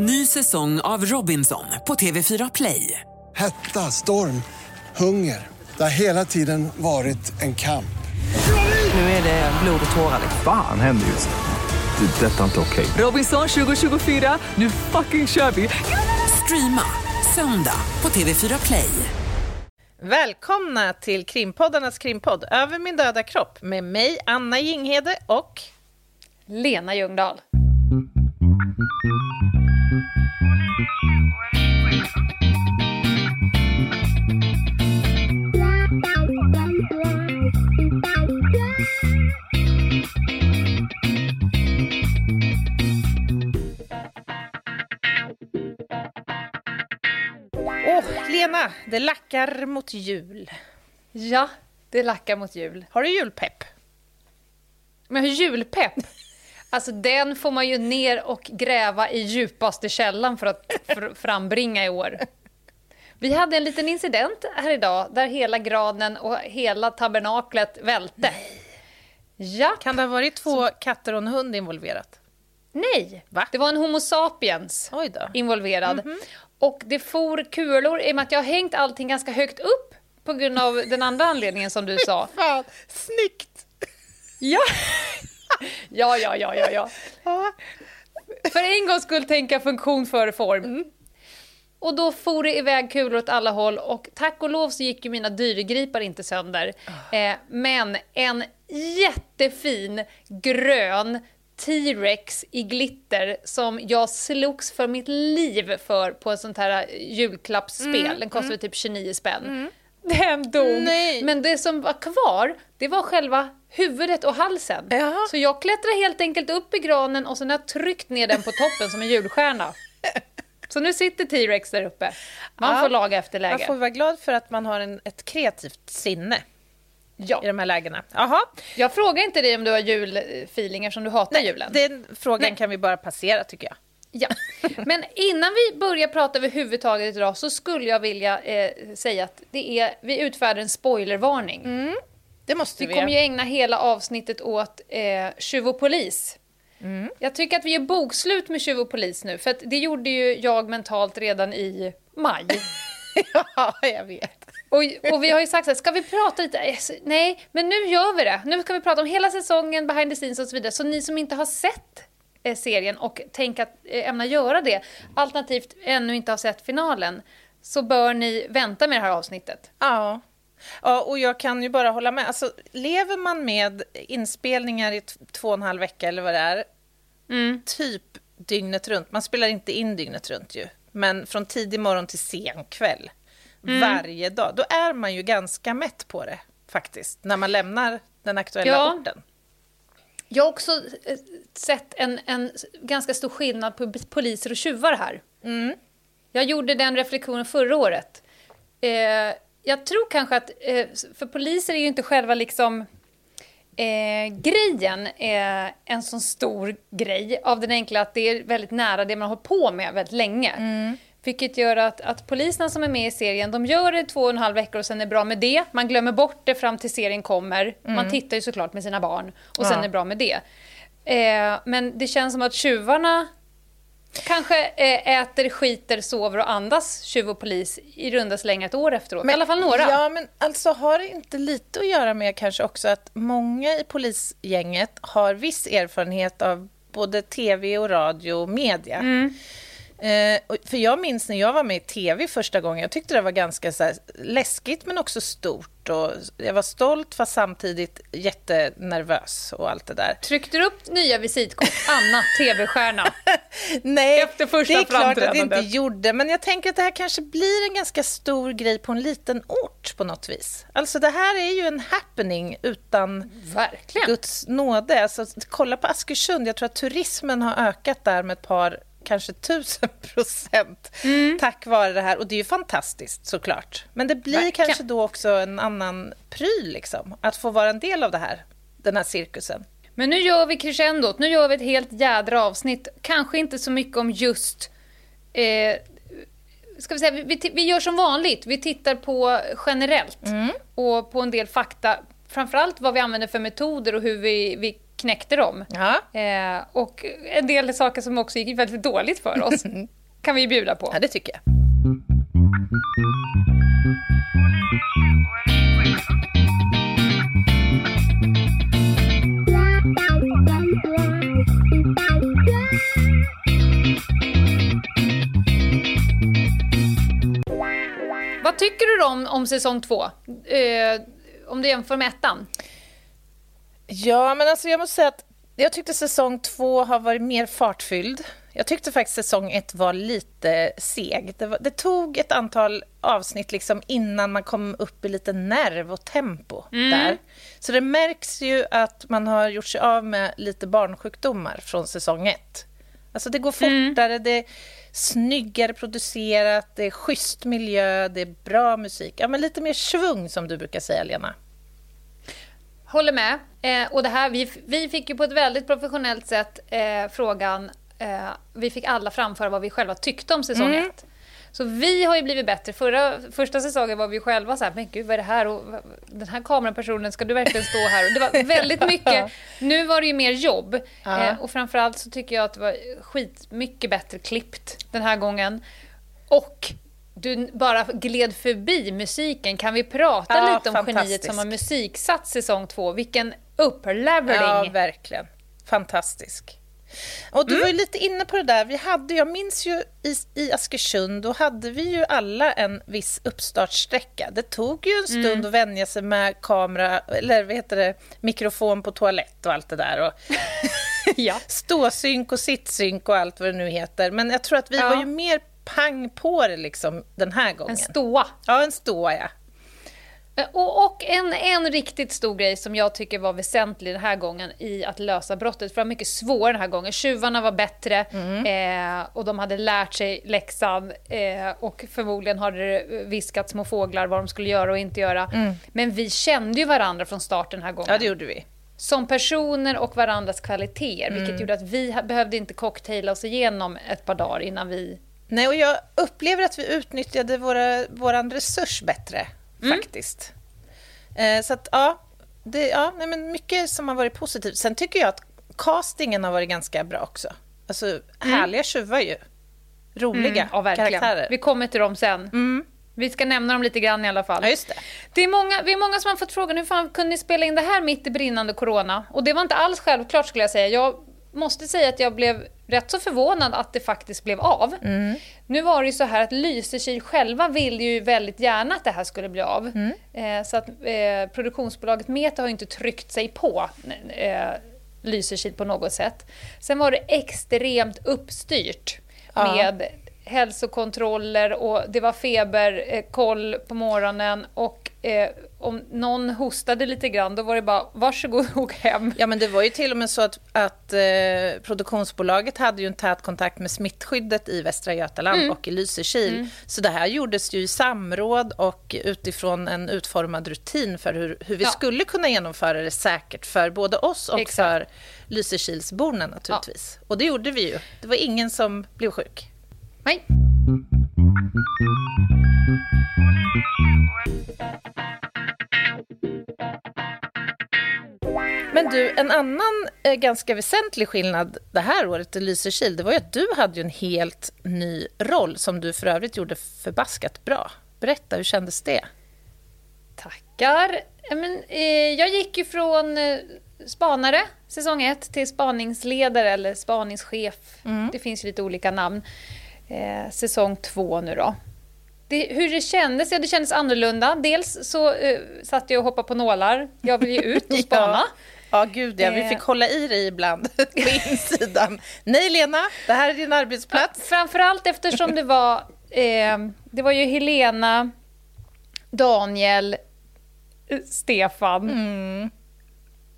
Ny säsong av Robinson på TV4 Play. Hetta, storm, hunger. Det har hela tiden varit en kamp. Nu är det blod och tårar. Fan händer just nu. Det. är Detta är inte okej. Robinson 2024, nu fucking kör vi! Streama söndag på TV4 Play. Välkomna till krimpoddarnas krimpodd Över min döda kropp med mig, Anna Jinghede och Lena Ljungdahl. Det lackar mot jul. Ja, det lackar mot jul. Har du julpepp? Men julpepp, alltså den får man ju ner och gräva i djupaste källan för att fr- frambringa i år. Vi hade en liten incident här idag där hela granen och hela tabernaklet välte. Ja, Kan det ha varit två katter och en hund involverat? nej. Va? Det var en Homo sapiens Oj då. involverad. Och det for kulor i och med att jag har hängt allting ganska högt upp på grund av den andra anledningen som du sa. Fan, snyggt! Ja, ja, ja, ja, ja. ja. För en gång skulle tänka funktion före form. Och då for det iväg kulor åt alla håll och tack och lov så gick ju mina dyrgripar inte sönder. Eh, men en jättefin grön T-rex i glitter som jag slogs för mitt liv för på ett sånt här julklappsspel. Den kostade typ 29 spänn. Den dog. Nej. Men det som var kvar, det var själva huvudet och halsen. Jaha. Så jag klättrade helt enkelt upp i granen och sen har jag tryckt ner den på toppen som en julstjärna. Så nu sitter T-Rex där uppe. Man Ja. får laga efter Man läge. får vara glad för att man har en, ett kreativt sinne Ja. i de här lägena. Jaha, Jag frågar inte dig om du har julfeeling eftersom du hatar julen. den frågan Nej. kan vi bara passera tycker jag. Ja. Men innan vi börjar prata överhuvudtaget idag så skulle jag vilja eh, säga att det är, vi utfärdar en spoilervarning. Det måste Vi vi. kommer ju ägna hela avsnittet åt eh, Tjuv och polis. Mm. Jag tycker att vi är bokslut med Tjuv och polis nu, för det gjorde ju jag mentalt redan i maj. ja, jag vet. Och, och vi har ju sagt så här, ska vi prata lite? Nej, men nu gör vi det. Nu ska vi prata om hela säsongen, behind the scenes och så vidare. Så ni som inte har sett eh, serien och tänker att eh, ämna göra det, alternativt ännu inte har sett finalen, så bör ni vänta med det här avsnittet. Ja. ja, och jag kan ju bara hålla med. Alltså, lever man med inspelningar i två och en halv vecka eller vad det är, typ dygnet runt. Man spelar inte in dygnet runt ju, men från tidig morgon till sen kväll varje dag. Då är man ju ganska mätt på det faktiskt, när man lämnar den aktuella Ja. orten. Jag har också eh, sett en, en ganska stor skillnad på poliser och tjuvar här. Jag gjorde den reflektionen förra året. Eh, jag tror kanske att, eh, för poliser är ju inte själva liksom eh, grejen är en sån stor grej av den enkla att det är väldigt nära det man har på med väldigt länge. Vilket gör att, att poliserna som är med i serien, de gör det två och en halv veckor och sen är bra med det. Man glömmer bort det fram till serien kommer. Man tittar ju såklart med sina barn och sen Ja. är det bra med det. Eh, men det känns som att tjuvarna kanske eh, äter, skiter, sover och andas tjuv och polis i runda slängar ett år efteråt. I alla fall några. Ja, men alltså har det inte lite att göra med kanske också att många i polisgänget har viss erfarenhet av både tv och radio och media. Mm. Eh, för jag minns när jag var med i tv första gången, jag tyckte det var ganska så läskigt men också stort. Och jag var stolt fast samtidigt jättenervös och allt det där. Tryckte du upp nya visitkort? Anna, tv-stjärna. Nej, Efter första det är klart att det inte gjorde, men jag tänker att det här kanske blir en ganska stor grej på en liten ort på något vis. Alltså det här är ju en happening utan Verkligen. Guds nåde. Alltså, kolla på Askersund, jag tror att turismen har ökat där med ett par, kanske tusen procent Mm. tack vare det här. Och det är ju fantastiskt såklart. Men det blir Verkligen. kanske då också en annan pryl, liksom, att få vara en del av det här, den här cirkusen. Men nu gör vi crescendot, nu gör vi ett helt jädra avsnitt. Kanske inte så mycket om just... Eh, ska vi, säga, vi, vi, vi gör som vanligt, vi tittar på generellt och på en del fakta. Framförallt vad vi använder för metoder och hur vi, vi knäckte dem. Eh, och en del saker som också gick väldigt dåligt för oss kan vi ju bjuda på. ja, det tycker jag. Vad tycker du om, om säsong två? Eh, om du jämför med ettan? Ja, men alltså jag måste säga att jag tyckte säsong två har varit mer fartfylld. Jag tyckte faktiskt säsong ett var lite seg. Det, var, det tog ett antal avsnitt liksom innan man kom upp i lite nerv och tempo där. Så det märks ju att man har gjort sig av med lite barnsjukdomar från säsong ett. Alltså det går fortare, det är snyggare producerat, det är schysst miljö, det är bra musik. Ja, men lite mer svung som du brukar säga, Lena. Håller med. Eh, och det här, vi, vi fick ju på ett väldigt professionellt sätt eh, frågan, eh, vi fick alla framföra vad vi själva tyckte om säsong Mm. ett. Så vi har ju blivit bättre. Förra, första säsongen var vi själva så här, men gud vad är det här? Och, den här kamerapersonen, ska du verkligen stå här? Och det var väldigt mycket. Nu var det ju mer jobb. Ja. Eh, och framförallt så tycker jag att det var skitmycket bättre klippt den här gången. Och du bara gled förbi musiken. Kan vi prata Ja, lite om geniet som har musiksatt säsong två? Vilken upplevering! Ja, verkligen. Fantastisk. Och du var ju lite inne på det där. Vi hade, jag minns ju i, i Askersund, då hade vi ju alla en viss uppstartsträcka. Det tog ju en stund att vänja sig med kamera, eller vad heter det, mikrofon på toalett och allt det där. Och ja. ståsynk och sittsynk och allt vad det nu heter. Men jag tror att vi Ja. var ju mer pang på det liksom den här gången. En ståa. Ja, en ståa, ja. Eh, Och, och en, en riktigt stor grej som jag tycker var väsentlig den här gången i att lösa brottet, för det var mycket svårare den här gången. Tjuvarna var bättre eh, och de hade lärt sig läxan eh, och förmodligen hade det viskat små fåglar vad de skulle göra och inte göra. Men vi kände ju varandra från start den här gången. Ja, det gjorde vi. Som personer och varandras kvaliteter, vilket gjorde att vi behövde inte cocktaila oss igenom ett par dagar innan vi... Nej, och jag upplever att vi utnyttjade våra, våran resurs bättre, faktiskt. Eh, så att, ja, det, ja nej, men mycket som har varit positivt. Sen tycker jag att castingen har varit ganska bra också. Alltså, härliga tjuvar ju. Roliga Ja, verkligen. karaktärer. Vi kommer till dem sen. Vi ska nämna dem lite grann i alla fall. Ja, just det. Det är många, vi är många som har fått frågan hur fan kunde ni spela in det här mitt i brinnande corona? Och det var inte alls självklart skulle jag säga. Jag måste säga att jag blev rätt så förvånad att det faktiskt blev av. Nu var det ju så här att Lysekil själva ville ju väldigt gärna att det här skulle bli av. Eh, så att eh, produktionsbolaget Meta har ju inte tryckt sig på eh, Lysekil på något sätt. Sen var det extremt uppstyrt Ja. med hälsokontroller och det var feberkoll på morgonen och eh, om någon hostade lite grann då var det bara varsågod och åk hem. Ja, men det var ju till och med så att, att eh, produktionsbolaget hade ju en tät kontakt med smittskyddet i Västra Götaland och i Lysekil. Så det här gjordes ju i samråd och utifrån en utformad rutin för hur, hur vi Ja. skulle kunna genomföra det säkert för både oss och Exakt. för Lysekilsborna naturligtvis. Och det gjorde vi ju. Det var ingen som blev sjuk. Nej. Men du, en annan eh, ganska väsentlig skillnad det här året i Lysekil, det var ju att du hade ju en helt ny roll som du för övrigt gjorde förbaskat bra. Berätta, hur kändes det? Tackar. Men, eh, jag gick ju från eh, spanare, säsong 1, till spaningsledare eller spaningschef. Det finns lite olika namn. Eh, säsong 2 nu då. Det, hur det kändes? Ja, det kändes annorlunda. Dels så eh, satt jag och hoppade på nålar. Jag vill ju ut och spana. Ja, gud ja. Vi Eh. fick hålla i dig ibland på insidan. Nej, Lena, det här är din arbetsplats. Framförallt eftersom det var, eh, det var ju Helena, Daniel, eh, Stefan. Mm.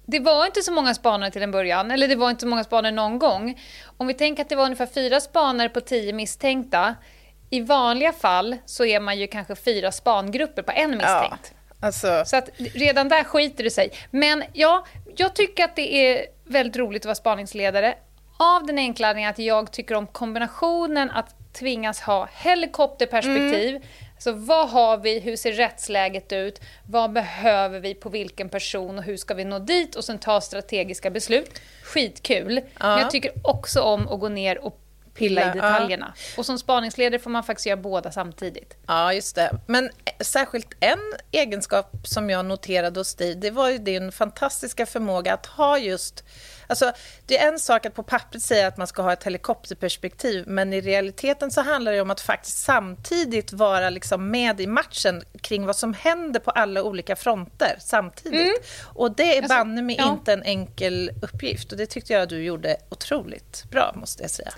Det var inte så många spanare till en början, eller det var inte så många spanare någon gång. Om vi tänker att det var ungefär fyra spanare på tio misstänkta. I vanliga fall så är man ju kanske fyra spangrupper på en misstänkt. Alltså, Så att redan där skiter det sig. Men ja, jag tycker att det är väldigt roligt att vara spaningsledare. Av den enkla anledningen att jag tycker om kombinationen att tvingas ha helikopterperspektiv, Så vad har vi, hur ser rättsläget ut, vad behöver vi på vilken person och hur ska vi nå dit och sen ta strategiska beslut. Skitkul. Men jag tycker också om att gå ner och pilla i Pilla, ja. detaljerna. Och som spaningsledare får man faktiskt göra båda samtidigt. Ja, just det. Men eh, särskilt en egenskap som jag noterade hos dig, det var ju din fantastiska förmåga att ha just... Alltså, det är en sak att på pappret säga att man ska ha ett helikopterperspektiv, men i realiteten så handlar det om att faktiskt samtidigt vara liksom med i matchen kring vad som händer på alla olika fronter samtidigt. Och det är Alltså, banne mig ja. inte en enkel uppgift. Och det tyckte jag du gjorde otroligt bra, måste jag säga.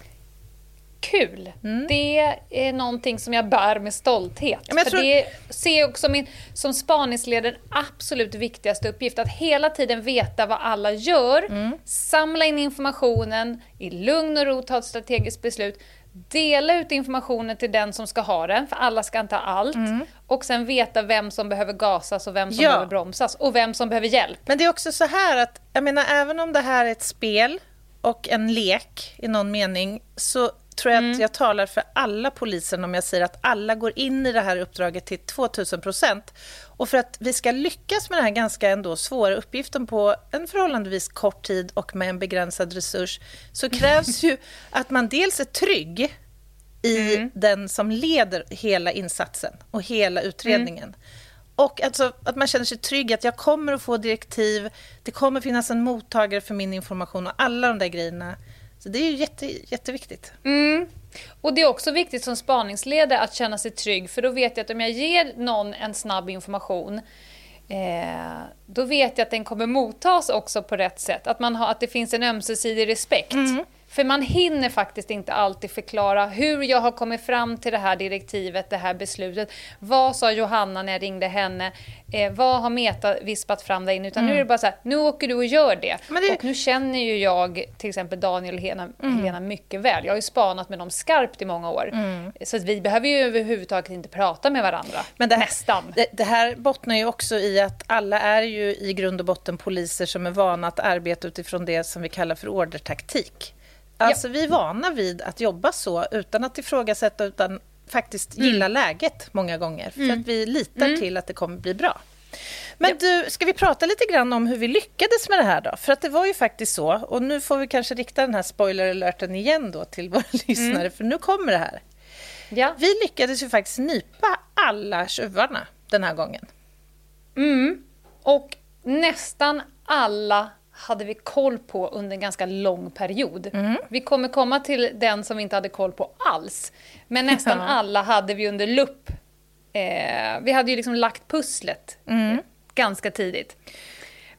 Kul! Mm. Det är någonting som jag bär med stolthet. men tror- det ser jag också min, som spaningsledare absolut viktigaste uppgift. Att hela tiden veta vad alla gör, Mm. samla in informationen, i lugn och ro ta ett strategiskt beslut, dela ut informationen till den som ska ha den, för alla ska inte ha allt. Och sen veta vem som behöver gasas och vem som Ja. behöver bromsas och vem som behöver hjälp. Men det är också så här att, jag menar, även om det här är ett spel och en lek i någon mening, så tror jag att jag talar för alla polisen om jag säger att alla går in i det här uppdraget till 2000 procent. Och för att vi ska lyckas med den här ganska ändå svåra uppgiften på en förhållandevis kort tid och med en begränsad resurs, så krävs ju att man dels är trygg i den som leder hela insatsen och hela utredningen. Och alltså, att man känner sig trygg att jag kommer att få direktiv, det kommer finnas en mottagare för min information och alla de där grejerna. Så det är ju jätte, jätteviktigt. Och det är också viktigt som spaningsledare att känna sig trygg för då vet jag att om jag ger någon en snabb information eh, då vet jag att den kommer mottas också på rätt sätt. Att, man har, att det finns en ömsesidig respekt. För man hinner faktiskt inte alltid förklara hur jag har kommit fram till det här direktivet, det här beslutet. Vad sa Johanna när jag ringde henne? Eh, vad har Meta vispat fram där inne? Utan nu är det bara så här, nu åker du och gör det. Det- Och nu känner ju jag till exempel Daniel och Helena, Helena mycket väl. Jag har ju spanat med dem skarpt i många år. Så att vi behöver ju överhuvudtaget inte prata med varandra. Men det här, Nästan. Det, det här bottnar ju också i att alla är ju i grund och botten poliser som är vana att arbeta utifrån det som vi kallar för ordertaktik. Alltså vi är vana vid att jobba så utan att ifrågasätta utan faktiskt gilla läget många gånger. För att vi litar till att det kommer bli bra. Men du, ska vi prata lite grann om hur vi lyckades med det här då? För att det var ju faktiskt så, och nu får vi kanske rikta den här spoiler-alerten igen då till våra lyssnare, för nu kommer det här. Ja. Vi lyckades ju faktiskt nypa alla tjuvarna den här gången. Och nästan alla hade vi koll på under en ganska lång period. Vi kommer komma till den som vi inte hade koll på alls. Men nästan alla hade vi under lupp. Eh, vi hade ju liksom lagt pusslet eh, ganska tidigt.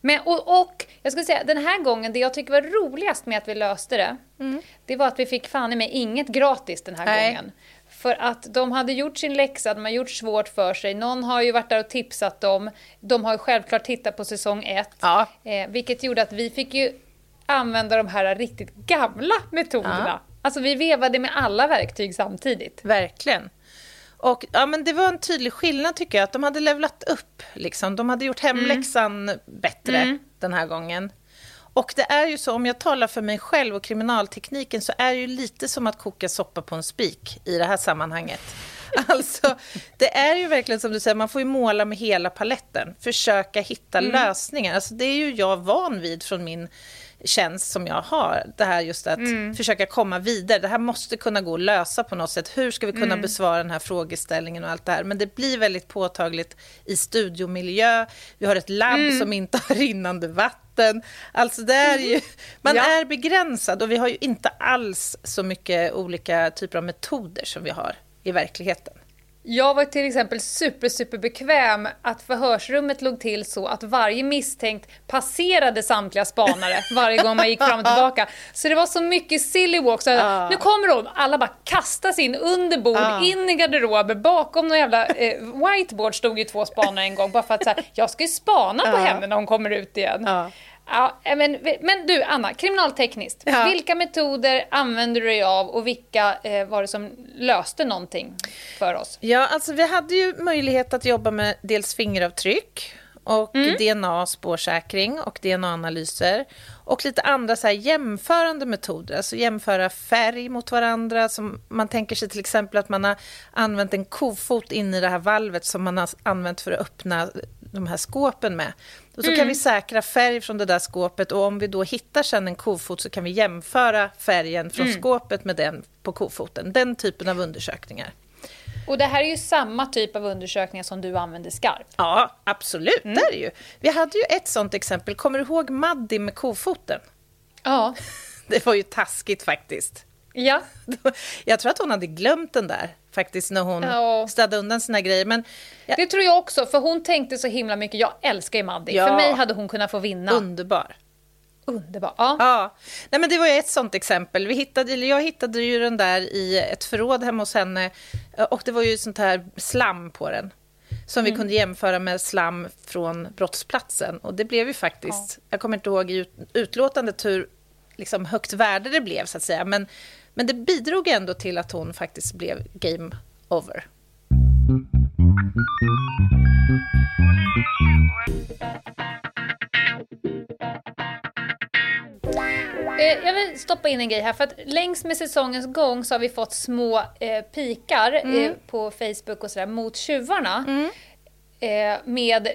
Men, och, och jag skulle säga, den här gången, det jag tycker var roligast med att vi löste det, det var att vi fick fan i mig inget gratis den här Nej. gången. För att de hade gjort sin läxa, de har gjort svårt för sig. Någon har ju varit där och tipsat dem. De har ju självklart tittat på säsong ett. Ja. Eh, vilket gjorde att vi fick ju använda de här riktigt gamla metoderna. Alltså vi vevade med alla verktyg samtidigt. Verkligen. Och ja, men det var en tydlig skillnad tycker jag, att de hade levlat upp. Liksom. De hade gjort hemläxan bättre den här gången. Och det är ju så, om jag talar för mig själv och kriminaltekniken, så är det ju lite som att koka soppa på en spik i det här sammanhanget. Alltså, det är ju verkligen som du säger, man får ju måla med hela paletten. Försöka hitta lösningar. Alltså, det är ju jag van vid från min tjänst som jag har. Det här just att försöka komma vidare. Det här måste kunna gå att lösa på något sätt. Hur ska vi kunna besvara den här frågeställningen och allt det här? Men det blir väldigt påtagligt i studiomiljö. Vi har ett labb som inte har rinnande vatten. Alltså det är ju, man Ja. är begränsad och vi har ju inte alls så mycket olika typer av metoder som vi har i verkligheten. Jag var till exempel super, super bekväm att förhörsrummet låg till så att varje misstänkt passerade samtliga spanare varje gång man gick fram och tillbaka. Så det var så mycket silly walk. Så Ja. Nu kommer de, alla bara kastas in under bord, Ja. in i garderober, bakom någon jävla eh, whiteboard stod ju två spanare en gång bara för att så här, jag ska ju spana på henne när hon kommer ut igen. Ja. Ja, men, men du, Anna, kriminaltekniskt. Ja. Vilka metoder använder du dig av och vilka eh, var det som löste någonting för oss? Ja, alltså vi hade ju möjlighet att jobba med dels fingeravtryck och DNA-spårsäkring och DNA-analyser. Och lite andra så här jämförande metoder, alltså jämföra färg mot varandra. Som man tänker sig till exempel att man har använt en kofot in i det här valvet som man har använt för att öppna de här skåpen med. Och så kan vi säkra färg från det där skåpet och om vi då hittar sen en kofot så kan vi jämföra färgen från skåpet med den på kofoten. Den typen av undersökningar. Och det här är ju samma typ av undersökningar som du använder skarpt. Ja, absolut. Det är ju. Vi hade ju ett sånt exempel. Kommer du ihåg Maddi med kofoten? Ja. Det var ju taskigt faktiskt. Ja. Jag tror att hon hade glömt den där faktiskt när hon Ja. städade undan sina grejer. Men ja, Det tror jag också, för hon tänkte så himla mycket. Jag älskar ju Maddi. Ja. För mig hade hon kunnat få vinna. underbar. Underbar. Ja. Ja, Nej, men det var ju ett sånt exempel. Vi hittade, jag hittade ju den där i ett förråd hemma hos henne och det var ju sånt här slam på den som vi kunde jämföra med slam från brottsplatsen. Och det blev ju faktiskt, jag kommer inte ihåg i ut, utlåtandet hur liksom, högt värde det blev, så att säga. Men, men det bidrog ändå till att hon faktiskt blev game over. Eh, Jag vill stoppa in en grej här, för att längs med säsongens gång så har vi fått små eh, pikar eh, på Facebook och sådär mot tjuvarna. Eh, med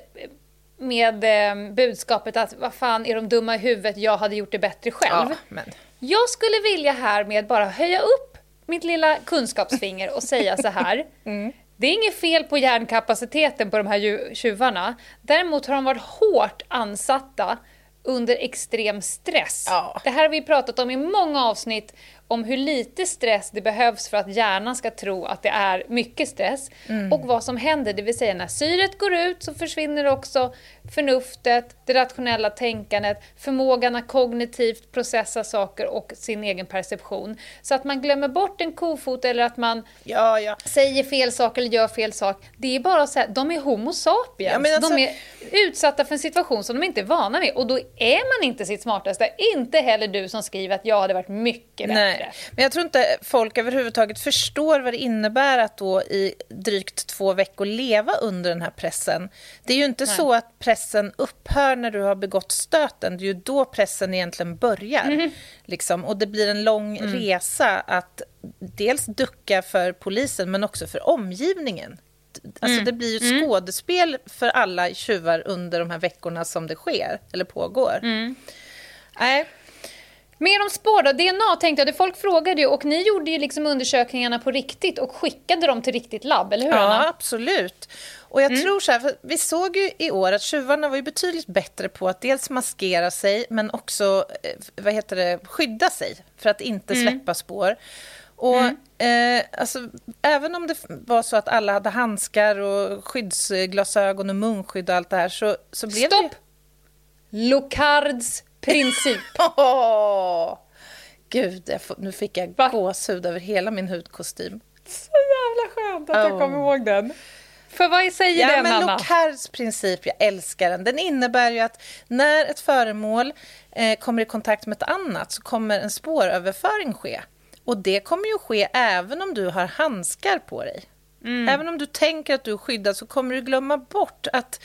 med eh, budskapet att vad fan är de dumma i huvudet, jag hade gjort det bättre själv. Ja, Jag skulle vilja här med bara höja upp mitt lilla kunskapsfinger och säga så här. Det är inget fel på hjärnkapaciteten på de här ju- tjuvarna. Däremot har de varit hårt ansatta under extrem stress. Ja. Det här har vi pratat om i många avsnitt om hur lite stress det behövs för att hjärnan ska tro att det är mycket stress. Och vad som händer, det vill säga när syret går ut så försvinner också förnuftet, det rationella tänkandet, förmågan att kognitivt processa saker och sin egen perception. Så att man glömmer bort en kofot eller att man ja, ja. säger fel sak eller gör fel sak. Det är bara så här, de är homo sapiens. Ja, alltså- De är utsatta för en situation som de inte är vana med. Och då är man inte sitt smartaste. Inte heller du som skriver att jag hade varit mycket bättre. Nej, men jag tror inte folk överhuvudtaget förstår vad det innebär att då i drygt två veckor leva under den här pressen. Det är ju inte så att pressen upphör när du har begått stöten. Det är ju då pressen egentligen börjar. Mhm. Liksom. Och det blir en lång Mm. resa att dels ducka för polisen men också för omgivningen. Alltså Mm. det blir ju ett skådespel för alla tjuvar under de här veckorna som det sker, eller pågår. Mm. Nej, Mer om spår då. DNA tänkte jag, folk frågade ju och ni gjorde ju liksom undersökningarna på riktigt och skickade dem till riktigt labb, eller hur Ja, Anna? absolut. Och jag tror så här, för vi såg ju i år att tjuvarna var ju betydligt bättre på att dels maskera sig, men också eh, vad heter det, skydda sig för att inte släppa spår. Och eh, alltså, även om det var så att alla hade handskar och skyddsglasögon och munskydd och allt det här så, så blev Stopp! det ju... Locards princip. Åh! Gud, jag får, nu fick jag Va? gåshud över hela min hudkostym. Så jävla skönt att jag Oh. kommer ihåg den. För vad säger Ja, den, men Anna? Princip, jag älskar den. Den innebär ju att när ett föremål eh, kommer i kontakt med ett annat så kommer en spåröverföring ske. Och det kommer ju ske även om du har handskar på dig. Mm. Även om du tänker att du är skyddad så kommer du glömma bort att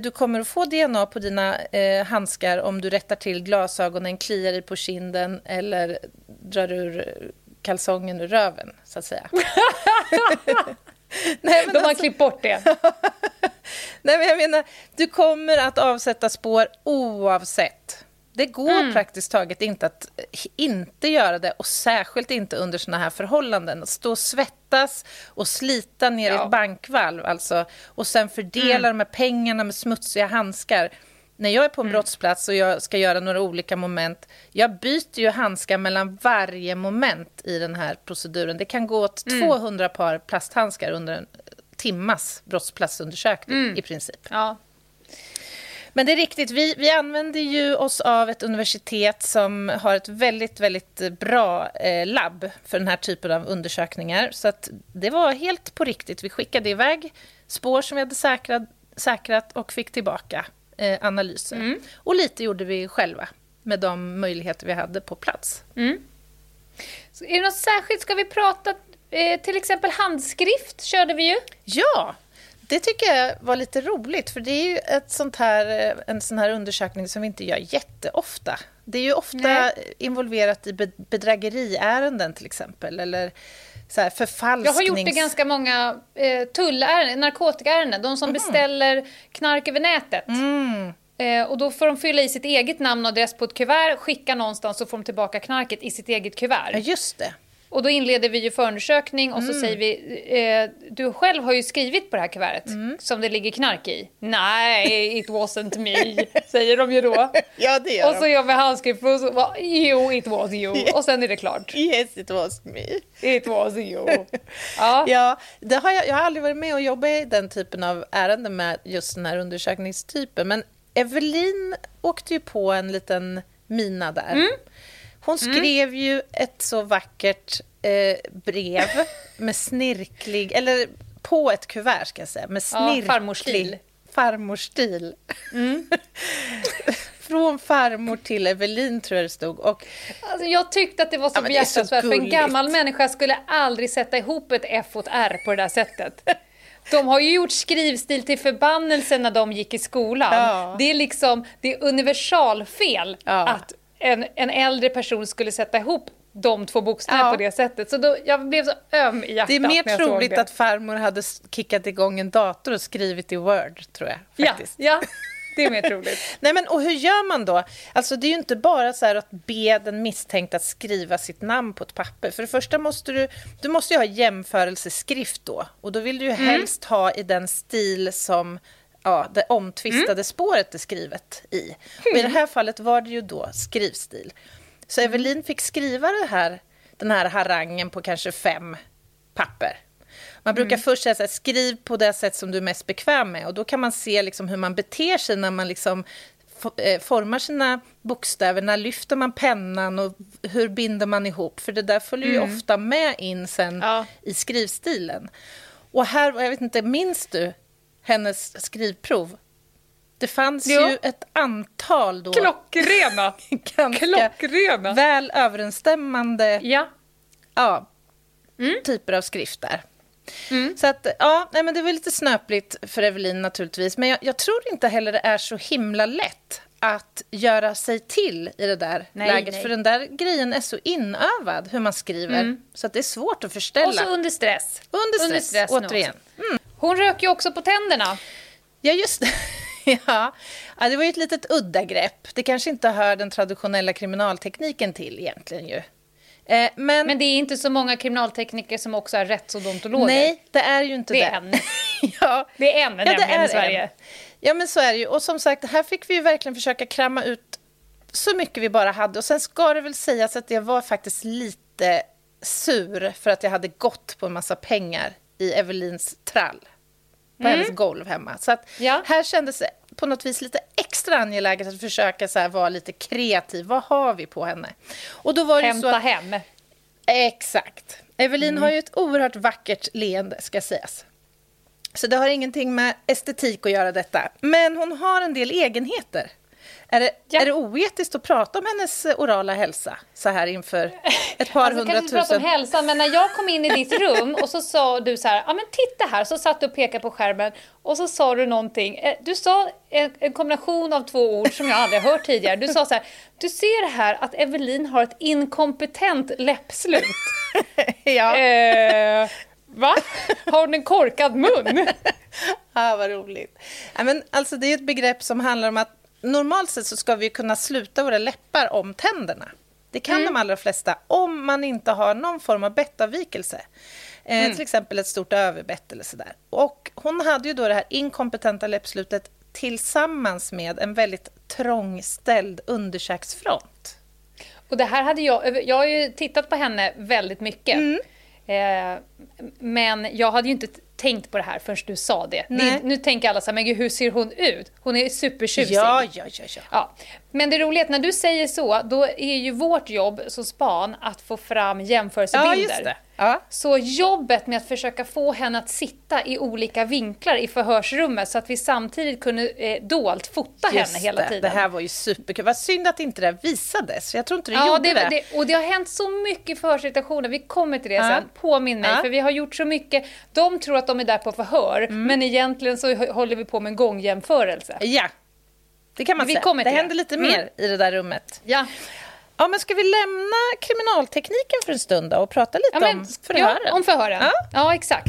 du kommer att få DNA på dina eh, handskar om du rättar till glasögonen, kliar dig på kinden eller drar ur kalsongen ur röven, så att säga. Nej, men De har alltså- klippt bort det. Nej, men jag menar, du kommer att avsätta spår oavsett. Det går Mm. praktiskt taget inte att inte göra det och särskilt inte under såna här förhållanden. Att stå och svettas och slita ner i Ja. ett bankvalv alltså, och sen fördela de här pengarna med smutsiga handskar. När jag är på en brottsplats och jag ska göra några olika moment, jag byter ju handskar mellan varje moment i den här proceduren. Det kan gå åt 200 par plasthandskar under en timmas brottsplatsundersökning i princip. Ja. Men det är riktigt, vi, vi använder ju oss av ett universitet som har ett väldigt, väldigt bra eh, labb för den här typen av undersökningar. Så att det var helt på riktigt. Vi skickade iväg spår som vi hade säkrat, säkrat och fick tillbaka eh, analyser. Och lite gjorde vi själva med de möjligheter vi hade på plats. Så är det något särskilt? Ska vi prata, eh, till exempel handskrift körde vi ju. Ja, Det tycker jag var lite roligt, för det är ju ett sånt här, en sån här undersökning som vi inte gör jätteofta. Det är ju ofta Nej. involverat i be- bedrägeriärenden till exempel, eller så här förfalsknings... Jag har gjort det ganska många eh, tullärenden, narkotikaärenden. De som beställer knark över nätet. Eh, och då får de fylla i sitt eget namn och adress på ett kuvert, skicka någonstans så får de tillbaka knarket i sitt eget kuvert. Ja, just det. Och då inleder vi ju förundersökning och så säger vi, eh, du själv har ju skrivit på det här kuvertet som det ligger knark i. Nej, it wasn't me, säger de ju då. Ja, det gör Och så gör vi handskrift och bara, jo, it was you. Och sen är det klart. Yes, it was me. It was you. Ja. Ja, det har jag, jag har aldrig varit med och jobbat i den typen av ärenden med just den här undersökningstypen. Men Evelin åkte ju på en liten mina där. Mm. Hon skrev ju ett så vackert eh, brev med snirklig, eller på ett kuvert ska jag säga, med Ja, snirklig farmorstil. farmorstil. Mm. Från farmor till Evelin tror jag det stod. Och Alltså, jag tyckte att det var så Ja, behjärtansvärt, för en gammal människa skulle aldrig sätta ihop ett F och ett R på det där sättet. De har ju gjort skrivstil till förbannelse när de gick i skolan. Ja. Det är liksom, det är universalfel Ja. att en, en äldre person skulle sätta ihop de två bokstäverna Ja. på det sättet. Så då, jag blev så öm i hjärtat det är mer troligt det. att farmor hade kickat igång en dator och skrivit i Word, tror jag. Ja, Faktiskt. ja, det är mer troligt. Nej, men och hur gör man då? Alltså, det är ju inte bara så att be den misstänkta att skriva sitt namn på ett papper. För det första måste du, du måste ju ha jämförelseskrift då. Och då vill du ju helst ha i den stil som ja, det omtvistade spåret är skrivet i. Och I det här fallet var det ju då skrivstil. Så Evelin fick skriva det här, den här harangen på kanske fem papper. Man brukar först säga så här, skriv på det sätt som du är mest bekväm med. Och då kan man se liksom hur man beter sig när man liksom eh, formar sina bokstäver. När lyfter man pennan och hur binder man ihop? För det där följer ju ofta med in sen Ja. i skrivstilen. Och här, jag vet inte, minns du hennes skrivprov? Det fanns Jo. ju ett antal då Klockrena! ganska Klockrena! väl överensstämmande Ja. ja, typer av skrifter. Så att, ja, nej, men det var lite snöpligt för Evelin naturligtvis. Men jag, jag tror inte heller det är så himla lätt att göra sig till i det där Nej, läget. nej. För den där grejen är så inövad, hur man skriver. Så att det är svårt att förställa. Och så under stress. under stress, nu återigen. också. Hon rök ju också på tänderna. Ja, just det. ja. ja, det var ju ett litet udda grepp. Det kanske inte hör den traditionella kriminaltekniken till egentligen ju. Eh, men, Men det är inte så många kriminaltekniker som också är rättsodontologer. nej, det är ju inte Det det. är en. ja. Det är en nämligen i Sverige. en. Ja, men så är det ju. Och som sagt, här fick vi ju verkligen försöka kramma ut så mycket vi bara hade. Och sen ska det väl sägas att jag var faktiskt lite sur för att jag hade gått på en massa pengar i Evelins trall på hennes golv hemma. Så att Ja. här kändes det på något vis lite extra angeläget att försöka så här vara lite kreativ. Vad har vi på henne? Och då var det ju så Hämta att, hem. Exakt. Evelin har ju ett oerhört vackert leende, ska sägas. Så det har ingenting med estetik att göra detta. Men hon har en del egenheter. Är det, Ja. är det oetiskt att prata om hennes eh, orala hälsa så här inför ett par Alltså, kanske inte prata om hundratusen? hälsan, men när jag kom in i ditt rum och så sa du så här, ja men titta här, så satt du och pekade på skärmen och så sa du någonting. Eh, Du sa en, en kombination av två ord som jag aldrig hört tidigare. Du sa så här, du ser här att Evelin har ett inkompetent läppslut. ja. Eh, va? Har hon en korkad mun? Ah, vad roligt. Ja, men, alltså, det är ett begrepp som handlar om att normalt sett så ska vi kunna sluta våra läppar om tänderna. Det kan de allra flesta om man inte har någon form av bettavvikelse. Eh, Till exempel ett stort överbett eller sådär. Och hon hade ju då det här inkompetenta läppslutet tillsammans med en väldigt trångställd underkäksfront. Och det här hade jag, jag har ju tittat på henne väldigt mycket. Eh, men jag hade ju inte tänkt på det här förrän du sa det. Det nu tänker alla så här, men gud, hur ser hon ut? Hon är supertjusig. Ja, ja, ja, ja. Ja. Men det roliga är att när du säger så, då är ju vårt jobb som span att få fram jämförelsebilder. Ja, just det. Ja. Så jobbet med att försöka få henne att sitta i olika vinklar i förhörsrummet så att vi samtidigt kunde eh, dolt fota Just henne hela tiden. Det här var ju superkul. Vad synd att inte det här visades. Jag tror inte det Ja, gjorde det, det. det, och det har hänt så mycket förhörssituationer, vi kommer till det Ja. sen. Påminn mig, för vi har gjort så mycket. De tror att de är där på förhör, Mm. men egentligen så hå- håller vi på med en gångjämförelse. Ja, det kan man Vi säga. kommer det händer det. lite Mm. mer i det där rummet. Ja. Ja, men ska vi lämna kriminaltekniken för en stund då och prata lite Ja, men, om förhören? Ja, om förhören. Ja. Ja, exakt.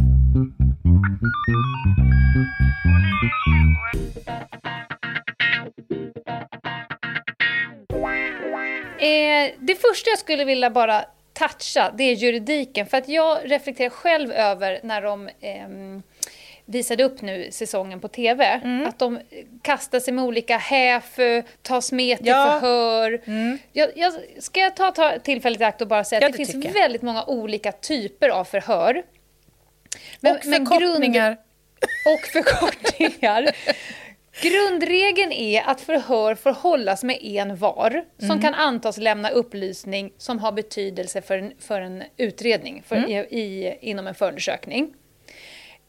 Eh, det första jag skulle vilja bara toucha, det är juridiken. För att jag reflekterar själv över när de ehm, visade upp nu säsongen på TV. Mm. Att de kastar sig med olika häf, tas med till Ja. Mm. förhör. Jag, jag, ska jag ta, ta tillfället i akt och bara säga Ja, att det, finns jag. väldigt många olika typer av förhör. och förkortningar. och förkortningar. Grundregeln är att förhör får hållas med en var som Mm. kan antas lämna upplysning som har betydelse för en, för en utredning för, Mm. i, i, inom en förundersökning.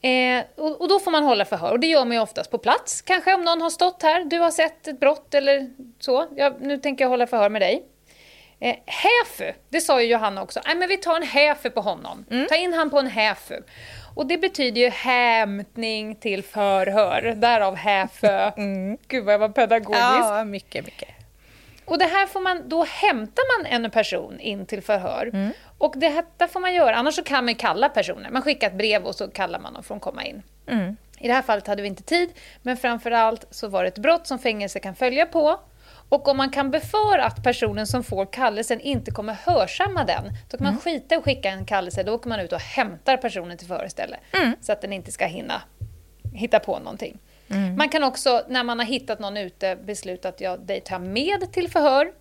Eh, och, och då får man hålla förhör och det gör man ju oftast på plats. Kanske om någon har stått här, du har sett ett brott eller så. Jag, nu tänker jag hålla förhör med dig. Eh, häfu, det sa ju Johanna också. Nej, men vi tar en häfu på honom. Mm. Ta in han på en häfu. Och det betyder ju hämtning till förhör. Därav häfö. Gud vad jag var pedagogisk. Mm. Ja, mycket, mycket. Och det här får man, då hämtar man en person in till förhör. Mm. Och det här där får man göra, annars så kan man kalla personer. Man skickar ett brev och så kallar man dem för att komma in. Mm. I det här fallet hade vi inte tid, men framförallt så var det ett brott som fängelse kan följa på. Och om man kan befara att personen som får kallelsen inte kommer hörsamma den, då kan man Mm. skita i att skicka en kallelse, då åker man ut och hämtar personen till förhör istället. Mm. Så att den inte ska hinna hitta på någonting. Mm. Man kan också, när man har hittat någon ute, besluta att jag dig tar med till förhör.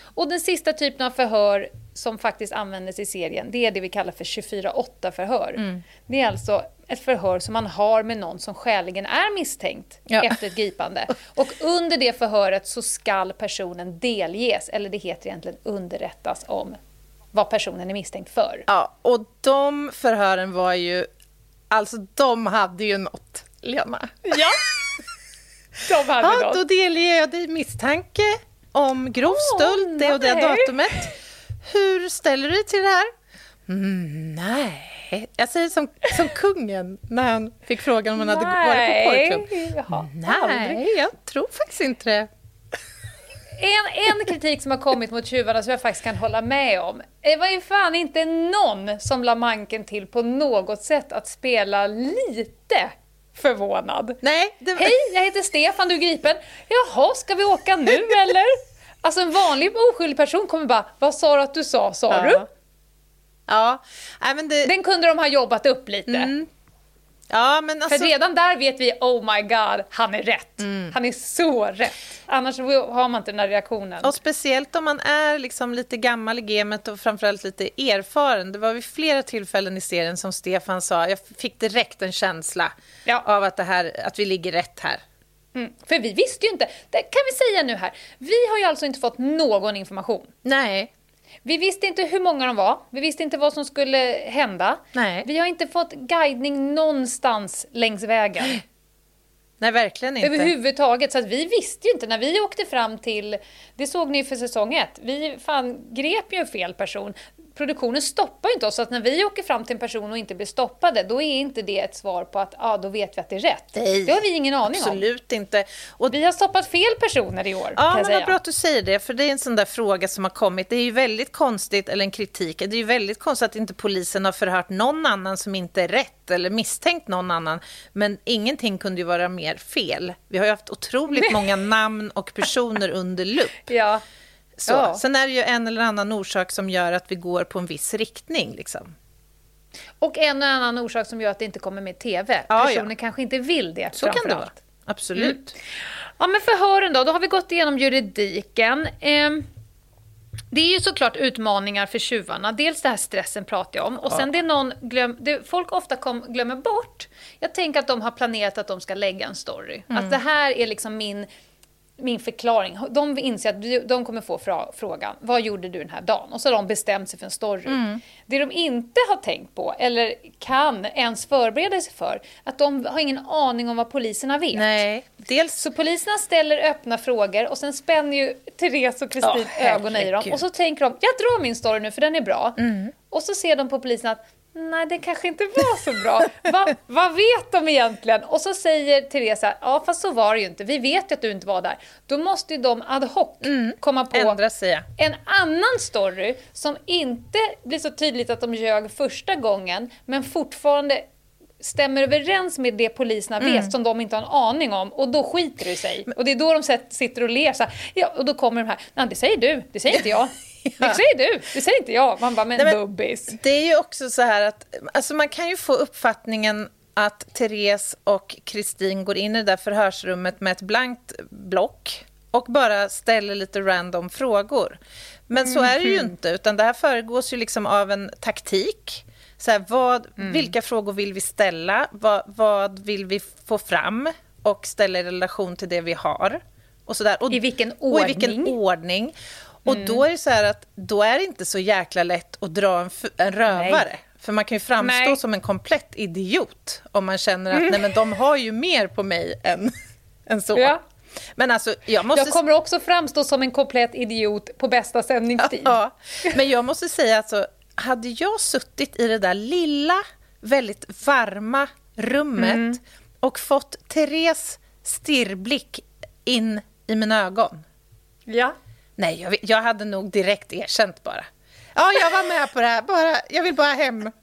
Och den sista typen av förhör som faktiskt användes i serien, det är det vi kallar för 24-8-förhör. Mm. Det är alltså ett förhör som man har med någon som skäligen är misstänkt Ja. efter ett gripande. Och under det förhöret så skall personen delges, eller det heter egentligen underrättas om vad personen är misstänkt för. Ja, och de förhören var ju... Alltså, de hade ju något, Lena. Ja, de hade Ja, något. då delger jag dig misstanke om grov stöld, det och det datumet. Hur ställer du dig till det här? Mm, nej. Jag säger som, som kungen när han fick frågan om han hade varit på porrklubb. Jaha, aldrig. Nej, jag tror faktiskt inte det. En, en kritik som har kommit mot tjuvarna som jag faktiskt kan hålla med om. Det var ju fan inte någon som la manken till på något sätt att spela lite förvånad. Nej, var... Hej, jag heter Stefan, du är gripen. Jaha, ska vi åka nu eller? Alltså en vanlig oskyldig person kommer bara, vad sa du att du sa, sa du? Ja. Ja, nej, men det... Den kunde de ha jobbat upp lite. Mm. Ja, men alltså... För redan där vet vi, oh my god, han är rätt. Mm. Han är så rätt. Annars har man inte den här reaktionen. Och speciellt om man är liksom lite gammal i gamet och framförallt lite erfaren. Det var vid flera tillfällen i serien som Stefan sa, jag fick direkt en känsla Ja. av att, det här, att vi ligger rätt här. Mm. För vi visste ju inte, det kan vi säga nu här, vi har ju alltså inte fått någon information. Nej, Vi visste inte hur många de var, vi visste inte vad som skulle hända. Nej. Vi har inte fått guidning någonstans längs vägen. nej verkligen inte. Överhuvudtaget. Så att vi visste ju inte när vi åkte fram till, det såg ni ju för säsong ett, vi fan grep ju fel person. Produktionen stoppar ju inte oss, så att när vi åker fram till en person och inte blir stoppade, då är inte det ett svar på att ah, då vet vi att det är rätt. Nej, det har vi ingen aning om. Absolut inte. Och Vi har stoppat fel personer i år, Ja, men vad bra att du säger det, för det är en sån där fråga som har kommit. Det är ju väldigt konstigt, eller en kritik, det är ju väldigt konstigt att inte polisen har förhört någon annan som inte är rätt eller misstänkt någon annan. Men ingenting kunde ju vara mer fel. Vi har ju haft otroligt många namn och personer under lupp. Ja. Så. Ja. Sen är det ju en eller annan orsak som gör att vi går på en viss riktning. Liksom. Och en och annan orsak som gör att det inte kommer med TV. Ja, Personer ja. kanske inte vill det. Så kan det vara. Absolut. Ja, men förhören då. Då har vi gått igenom juridiken. Ehm, det är ju såklart utmaningar för tjuvarna. Dels det här stressen pratar jag om. Och sen det någon glöm, det folk ofta kom, glömmer bort. Jag tänker att de har planerat att de ska lägga en story. Mm. Att det här är liksom min min förklaring. De inser att de- kommer få frågan, vad gjorde du den här dagen? Och så har de bestämt sig för en story. Mm. Det de inte har tänkt på, eller kan ens förbereda sig för, att de har ingen aning om vad poliserna vet. Nej, dels Så poliserna ställer öppna frågor och sen spänner ju Therese och Kristin Ja, ögonen i dem. Och så tänker de, jag drar min story nu för den är bra. Mm. Och så ser de på polisen att nej, den kanske inte var så bra. Va, vad vet de egentligen? Och så säger Therese, ja fast så var det ju inte. Vi vet ju att du inte var där. Då måste ju de ad hoc komma på ändra sig. en annan story som inte blir så tydligt att de ljög första gången men fortfarande stämmer överens med det poliserna vet som de inte har en aning om och då skiter det sig. Och det är då de sitter och ler så här, ja, och då kommer de här, nej det säger du, det säger inte jag. Det säger du, det säger inte jag. Man bara, men, Nej, men- bubbis. Det är ju också så här att alltså man kan ju få uppfattningen att Therese och Kristin går in i det där förhörsrummet med ett blankt block och bara ställer lite random frågor. Men så är det ju inte, utan det här föregås ju liksom av en taktik. Så här, vad, Vilka frågor vill vi ställa? Vad, vad vill vi få fram och ställa i relation till det vi har? Och så där. Och, I vilken Och i vilken ordning? Och då är det så här att då är det inte så jäkla lätt att dra en, en rövare. För man kan ju framstå Nej. som en komplett idiot om man känner att nej, men de har ju mer på mig än, än så. Ja. Men alltså, jag måste... Jag kommer också framstå som en komplett idiot på bästa sändningstid. Ja, men jag måste säga alltså, hade jag suttit i det där lilla, väldigt varma rummet Mm. och fått Therese stirrblick in i mina ögon. Ja. Nej, jag, jag hade nog direkt erkänt bara. Ja, jag var med på det här, bara, jag vill bara hem.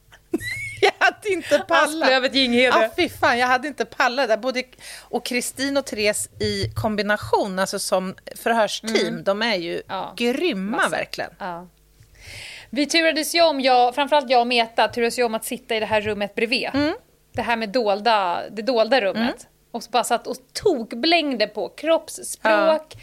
Jag hade inte pallat. Asplövet Ginghede. Ja, fy fan, jag hade inte pallat där. Både, och Kristin och Therese i kombination, alltså som förhörsteam, de är ju Mm. Ja, grymma massa. verkligen. Ja. Vi turades ju om, jag, framförallt jag och Meta, turades ju om att sitta i det här rummet bredvid. Mm. Det här med dolda, det dolda rummet. Och så bara satt och tokblängde på kroppsspråk. Som,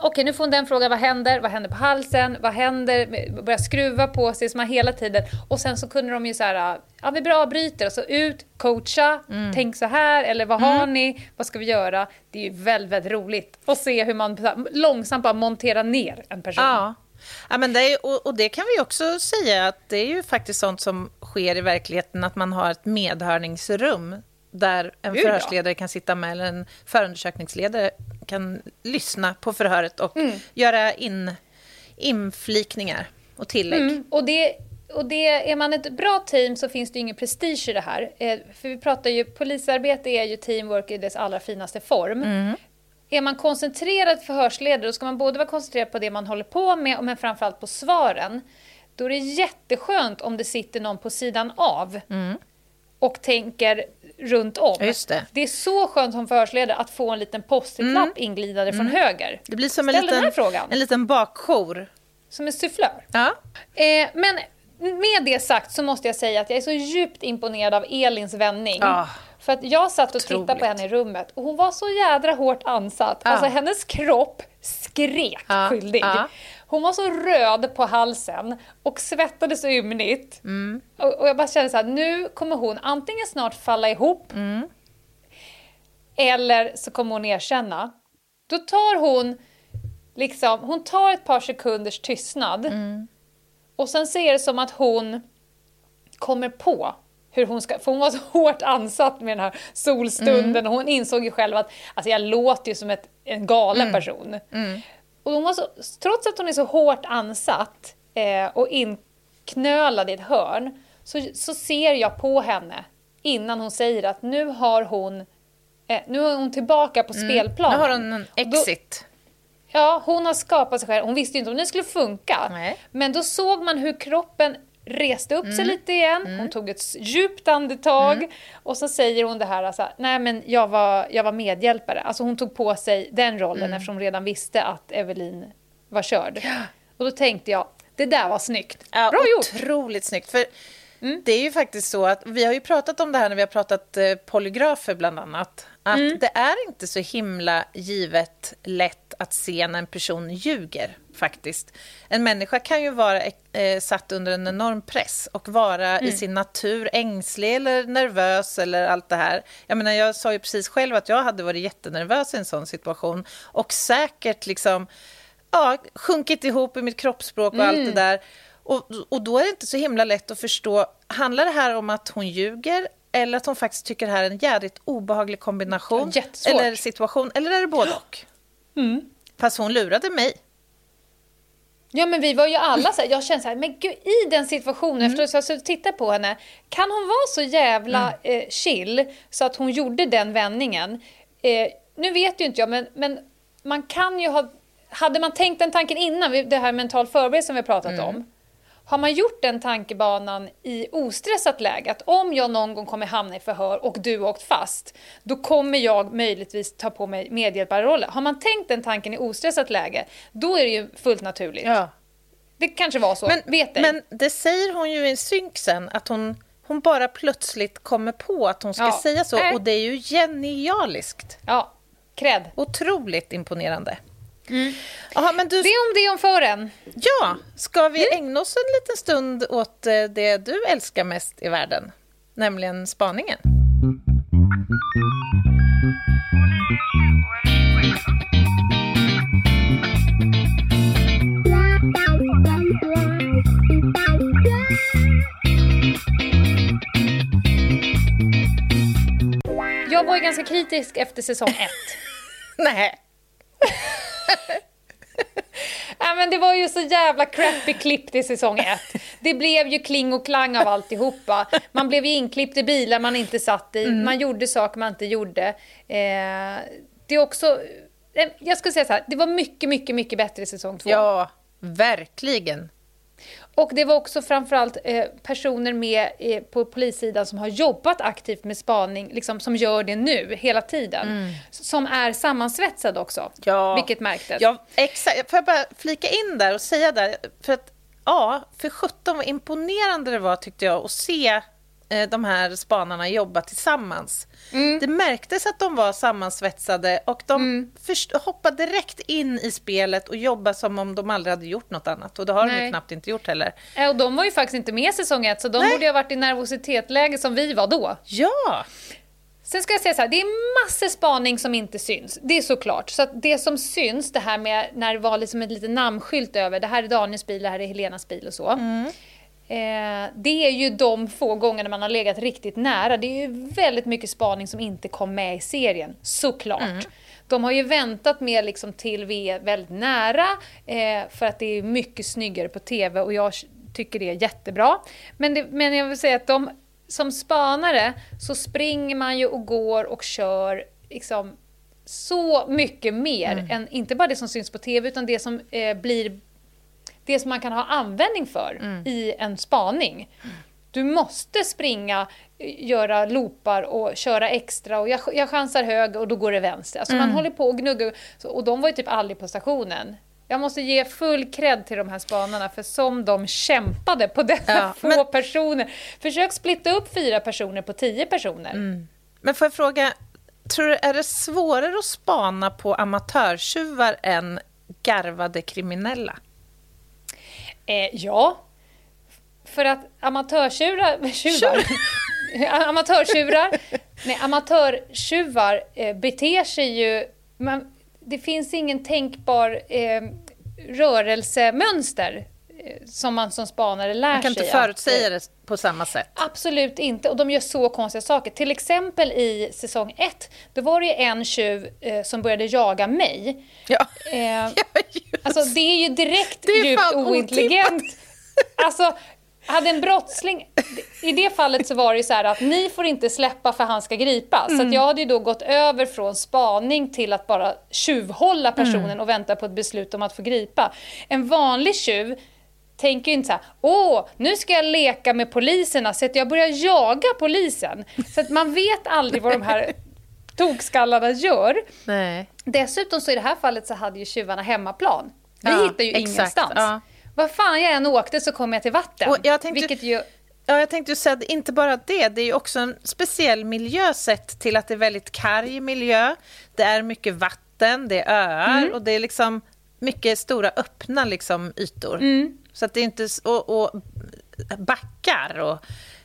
Okej, nu får hon den frågan, vad händer? Vad händer på halsen? Vad händer? Börja skruva på sig, som hela tiden. Och sen så kunde de ju så här, ja vi bra bryter, och så ut, coacha, Mm. tänk så här, eller vad har ni? Vad ska vi göra? Det är ju väldigt, väldigt roligt att se hur man långsamt bara monterar ner en person. Ja. Ja, men det är, och, och det kan vi också säga att det är ju faktiskt sånt som sker i verkligheten, att man har ett medhörningsrum där en Gud, ja. förhörsledare kan sitta med, eller en förundersökningsledare kan lyssna på förhöret och Mm. göra in, inflikningar och tillägg. Mm, och det, och det, är man ett bra team så finns det ingen prestige i det här. Eh, för vi pratar ju, polisarbete är ju teamwork i dess allra finaste form. Är man koncentrerad förhörsledare då ska man både vara koncentrerad på det man håller på med men framförallt på svaren. Då är det jätteskönt om det sitter någon på sidan av och tänker runt om. Det. det är så skönt som förhörsledare att få en liten post-it-lapp inglidande från höger. Det blir som en Ställ liten, frågan. en liten bakjour. Som en sufflör. Ja. Eh, men med det sagt så måste jag säga att jag är så djupt imponerad av Elins vändning. Ja. För att jag satt och tittade på Otroligt. henne i rummet och hon var så jädra hårt ansatt. Ja. Alltså hennes kropp skrek Ja, skyldig. ja. Hon var så röd på halsen och svettades ymnigt. Mm. Och, och jag bara kände så här, nu kommer hon antingen snart falla ihop Mm. eller så kommer hon erkänna. Då tar hon liksom, hon tar ett par sekunders tystnad Mm. och sen ser det som att hon kommer på hur hon ska, för hon var så hårt ansatt med den här solstunden och hon insåg ju själv att alltså jag låter ju som ett, en galen person. Och hon var så, trots att hon är så hårt ansatt eh, och inknölad i ett hörn så, så ser jag på henne innan hon säger att nu har hon eh, nu är hon tillbaka på Nu spelplanen. har hon en Och då- exit. Ja, hon har skapat sig själv. Hon visste ju inte om det skulle funka. Nej. Men då såg man hur kroppen reste upp Mm. sig lite igen. Hon tog ett djupt andetag och så säger hon det här, alltså, nej men jag var, jag var medhjälpare. Alltså hon tog på sig den rollen Mm. eftersom hon redan visste att Evelin var körd. Och då tänkte jag, det där var snyggt. Ja, Bra gjort! Otroligt snyggt. För det är ju faktiskt så att vi har ju pratat om det här när vi har pratat eh, polygrafer bland annat. Att det är inte så himla givet lätt att se när en person ljuger, faktiskt. En människa kan ju vara eh, satt under en enorm press och vara mm. i sin natur ängslig eller nervös eller allt det här. Jag menar, jag sa ju precis själv att jag hade varit jättenervös i en sån situation och säkert liksom ja, sjunkit ihop i mitt kroppsspråk och mm. allt det mm. där. Och, och då är det inte så himla lätt att förstå, handlar det här om att hon ljuger eller att hon faktiskt tycker det här är en jävligt obehaglig kombination eller situation, eller är det både och? Mm. Fast hon lurade mig. Ja men vi var ju alla så här, jag kände så här, men gud i den situationen mm. efter att jag tittat på henne, kan hon vara så jävla mm. eh, chill så att hon gjorde den vändningen? Eh, nu vet ju inte jag, men, men man kan ju ha, hade man tänkt den tanken innan, det här mental förberedelse som vi har pratat mm. om, har man gjort den tankebanan i ostressat läge, att om jag någon gång kommer hamna i förhör och du har åkt fast, då kommer jag möjligtvis ta på mig medhjälparrollen. Har man tänkt den tanken i ostressat läge, då är det ju fullt naturligt. Ja. Det kanske var så, men, vet ej. Men det säger hon ju i synk sen, att hon, hon bara plötsligt kommer på att hon ska ja. säga så, och det är ju genialiskt. Ja, cred. Otroligt imponerande. Mm. Aha, men du... Det om det om fören. Ja, ska vi mm. ägna oss en liten stund åt eh, det du älskar mest i världen, nämligen spaningen? Jag var ju ganska kritisk efter säsong ett. Nej. ja, men det var ju så jävla crappy klippt i säsong ett. Det blev ju kling och klang av alltihopa. Man blev ju inklippt i bilar man inte satt i. Mm. Man gjorde saker man inte gjorde. Eh, det är också... Eh, jag skulle säga så här, det var mycket, mycket, mycket bättre i säsong två. Ja, verkligen. Och det var också framförallt eh, personer med eh, på polissidan som har jobbat aktivt med spaning, liksom, som gör det nu, hela tiden. Mm. Som är sammansvetsade också, ja. vilket märktes. Ja, exakt. Får jag bara flika in där och säga där, för att ja, för 17 vad imponerande det var tyckte jag att se de här spanarna jobba tillsammans. Mm. Det märktes att de var sammansvetsade och de mm. hoppade direkt in i spelet och jobbade som om de aldrig hade gjort något annat. Och det har Nej. de ju knappt inte gjort heller. Ja, och de var ju faktiskt inte med säsong ett, så de Nej. borde ha varit i nervositetsläge som vi var då. Ja! Sen ska jag säga så här, det är massor spaning som inte syns. Det är såklart. Så det som syns, det här med när det var liksom ett litet namnskylt över, det här är Daniels bil, det här är Helenas bil och så. Mm. Eh, det är ju de få gångerna man har legat riktigt nära. Det är ju väldigt mycket spaning som inte kom med i serien, såklart. Mm. De har ju väntat med liksom till vi är väldigt nära, eh, för att det är mycket snyggare på TV och jag tycker det är jättebra. Men, det, men jag vill säga att de, som spanare så springer man ju och går och kör liksom så mycket mer mm. än inte bara det som syns på TV utan det som eh, blir det som man kan ha användning för mm. i en spaning. Du måste springa, göra loopar och köra extra och jag, jag chansar höger och då går det vänster. Alltså mm. man håller på och gnuggar och de var ju typ aldrig på stationen. Jag måste ge full cred till de här spanarna för som de kämpade på dessa ja, få men... personer. Försök splitta upp fyra personer på tio personer. Mm. Men får jag fråga, tror du är det svårare att spana på amatörtjuvar än garvade kriminella? Eh, ja. För att amatörtjurar... Tjuvar, amatörtjurar, nej, amatörtjuvar eh, beter sig ju... Man, det finns ingen tänkbar eh, rörelsemönster som man som spanare lär sig. Man kan inte förutsäga det på samma sätt. Absolut inte. Och de gör så konstiga saker. Till exempel i säsong ett, då var det en tjuv eh, som började jaga mig. Ja. Eh, ja, alltså det är ju direkt är djupt ointelligent. Alltså, hade en brottsling... I det fallet så var det så att ni får inte släppa för han ska gripas. Mm. Så jag hade ju då gått över från spaning till att bara tjuvhålla personen mm. och vänta på ett beslut om att få gripa. En vanlig tjuv tänker ju inte så här, åh, nu ska jag leka med poliserna så att jag börjar jaga polisen. Så att man vet aldrig vad de här tokskallarna gör. Nej. Dessutom så i det här fallet så hade ju tjuvarna hemmaplan. Vi ja, hittar ju exakt, ingenstans. Ja. Vad fan jag än åkte så kom jag till vatten. Och jag tänkte, vilket ju... Ja, jag tänkte ju säga inte bara det, det är ju också en speciell miljö sett till att det är väldigt karg miljö. Det är mycket vatten vatten, det är öar mm. och det är liksom mycket stora öppna liksom, ytor. Mm. Så att det är inte... Och, och backar och...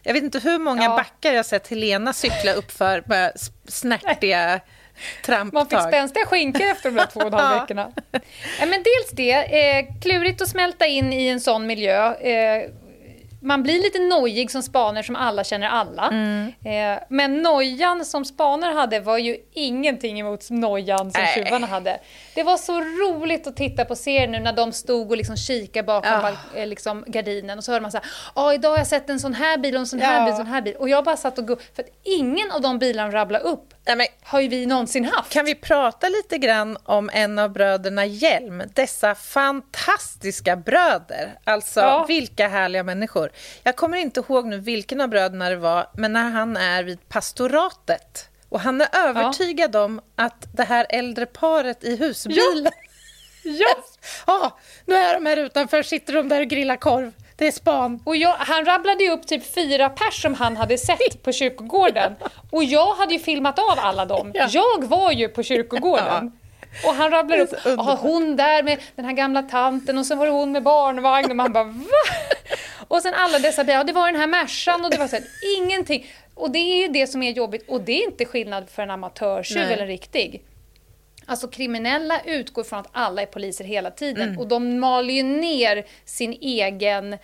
Jag vet inte hur många ja. backar jag sett Helena cykla uppför med snärtiga tramptag. Man fick spänstiga skinkor efter de där två och en halv veckorna. Ja, men dels det, eh, klurigt att smälta in i en sån miljö. Eh, man blir lite nojig som spaner som alla känner alla. Mm. Eh, men nojan som spaner hade var ju ingenting emot nojan som tjuvarna hade. Det var så roligt att titta på serien nu när de stod och liksom kikade bakom oh. liksom, gardinen och så hörde man så här, ja idag har jag sett en sån här bil och en sån här ja. bil och en sån här bil. Och jag bara satt och go- för att ingen av de bilarna rabblade upp Nej, men, har ju vi någonsin haft. Kan vi prata lite grann om en av bröderna Hjelm? Dessa fantastiska bröder. Alltså, ja. vilka härliga människor. Jag kommer inte ihåg nu vilken av bröderna det var, men när han är vid pastoratet och han är övertygad ja. om att det här äldre paret i husbilen... Ja! ja. ja, nu är de här utanför, sitter de där och grillar korv. Det är span. Och jag, han rabblade ju upp typ fyra pers som han hade sett på kyrkogården. Och jag hade ju filmat av alla dem. Ja. Jag var ju på kyrkogården. Och han rabblar upp, ah, hon där med den här gamla tanten och så var det hon med barnvagn och man bara va? Och sen alla dessa bilar, det var den här Mercan och det var så här, ingenting. Och det är ju det som är jobbigt och det är inte skillnad för en amatörtjuv eller en riktig. Alltså kriminella utgår från att alla är poliser hela tiden mm. och de maler ju ner sin egen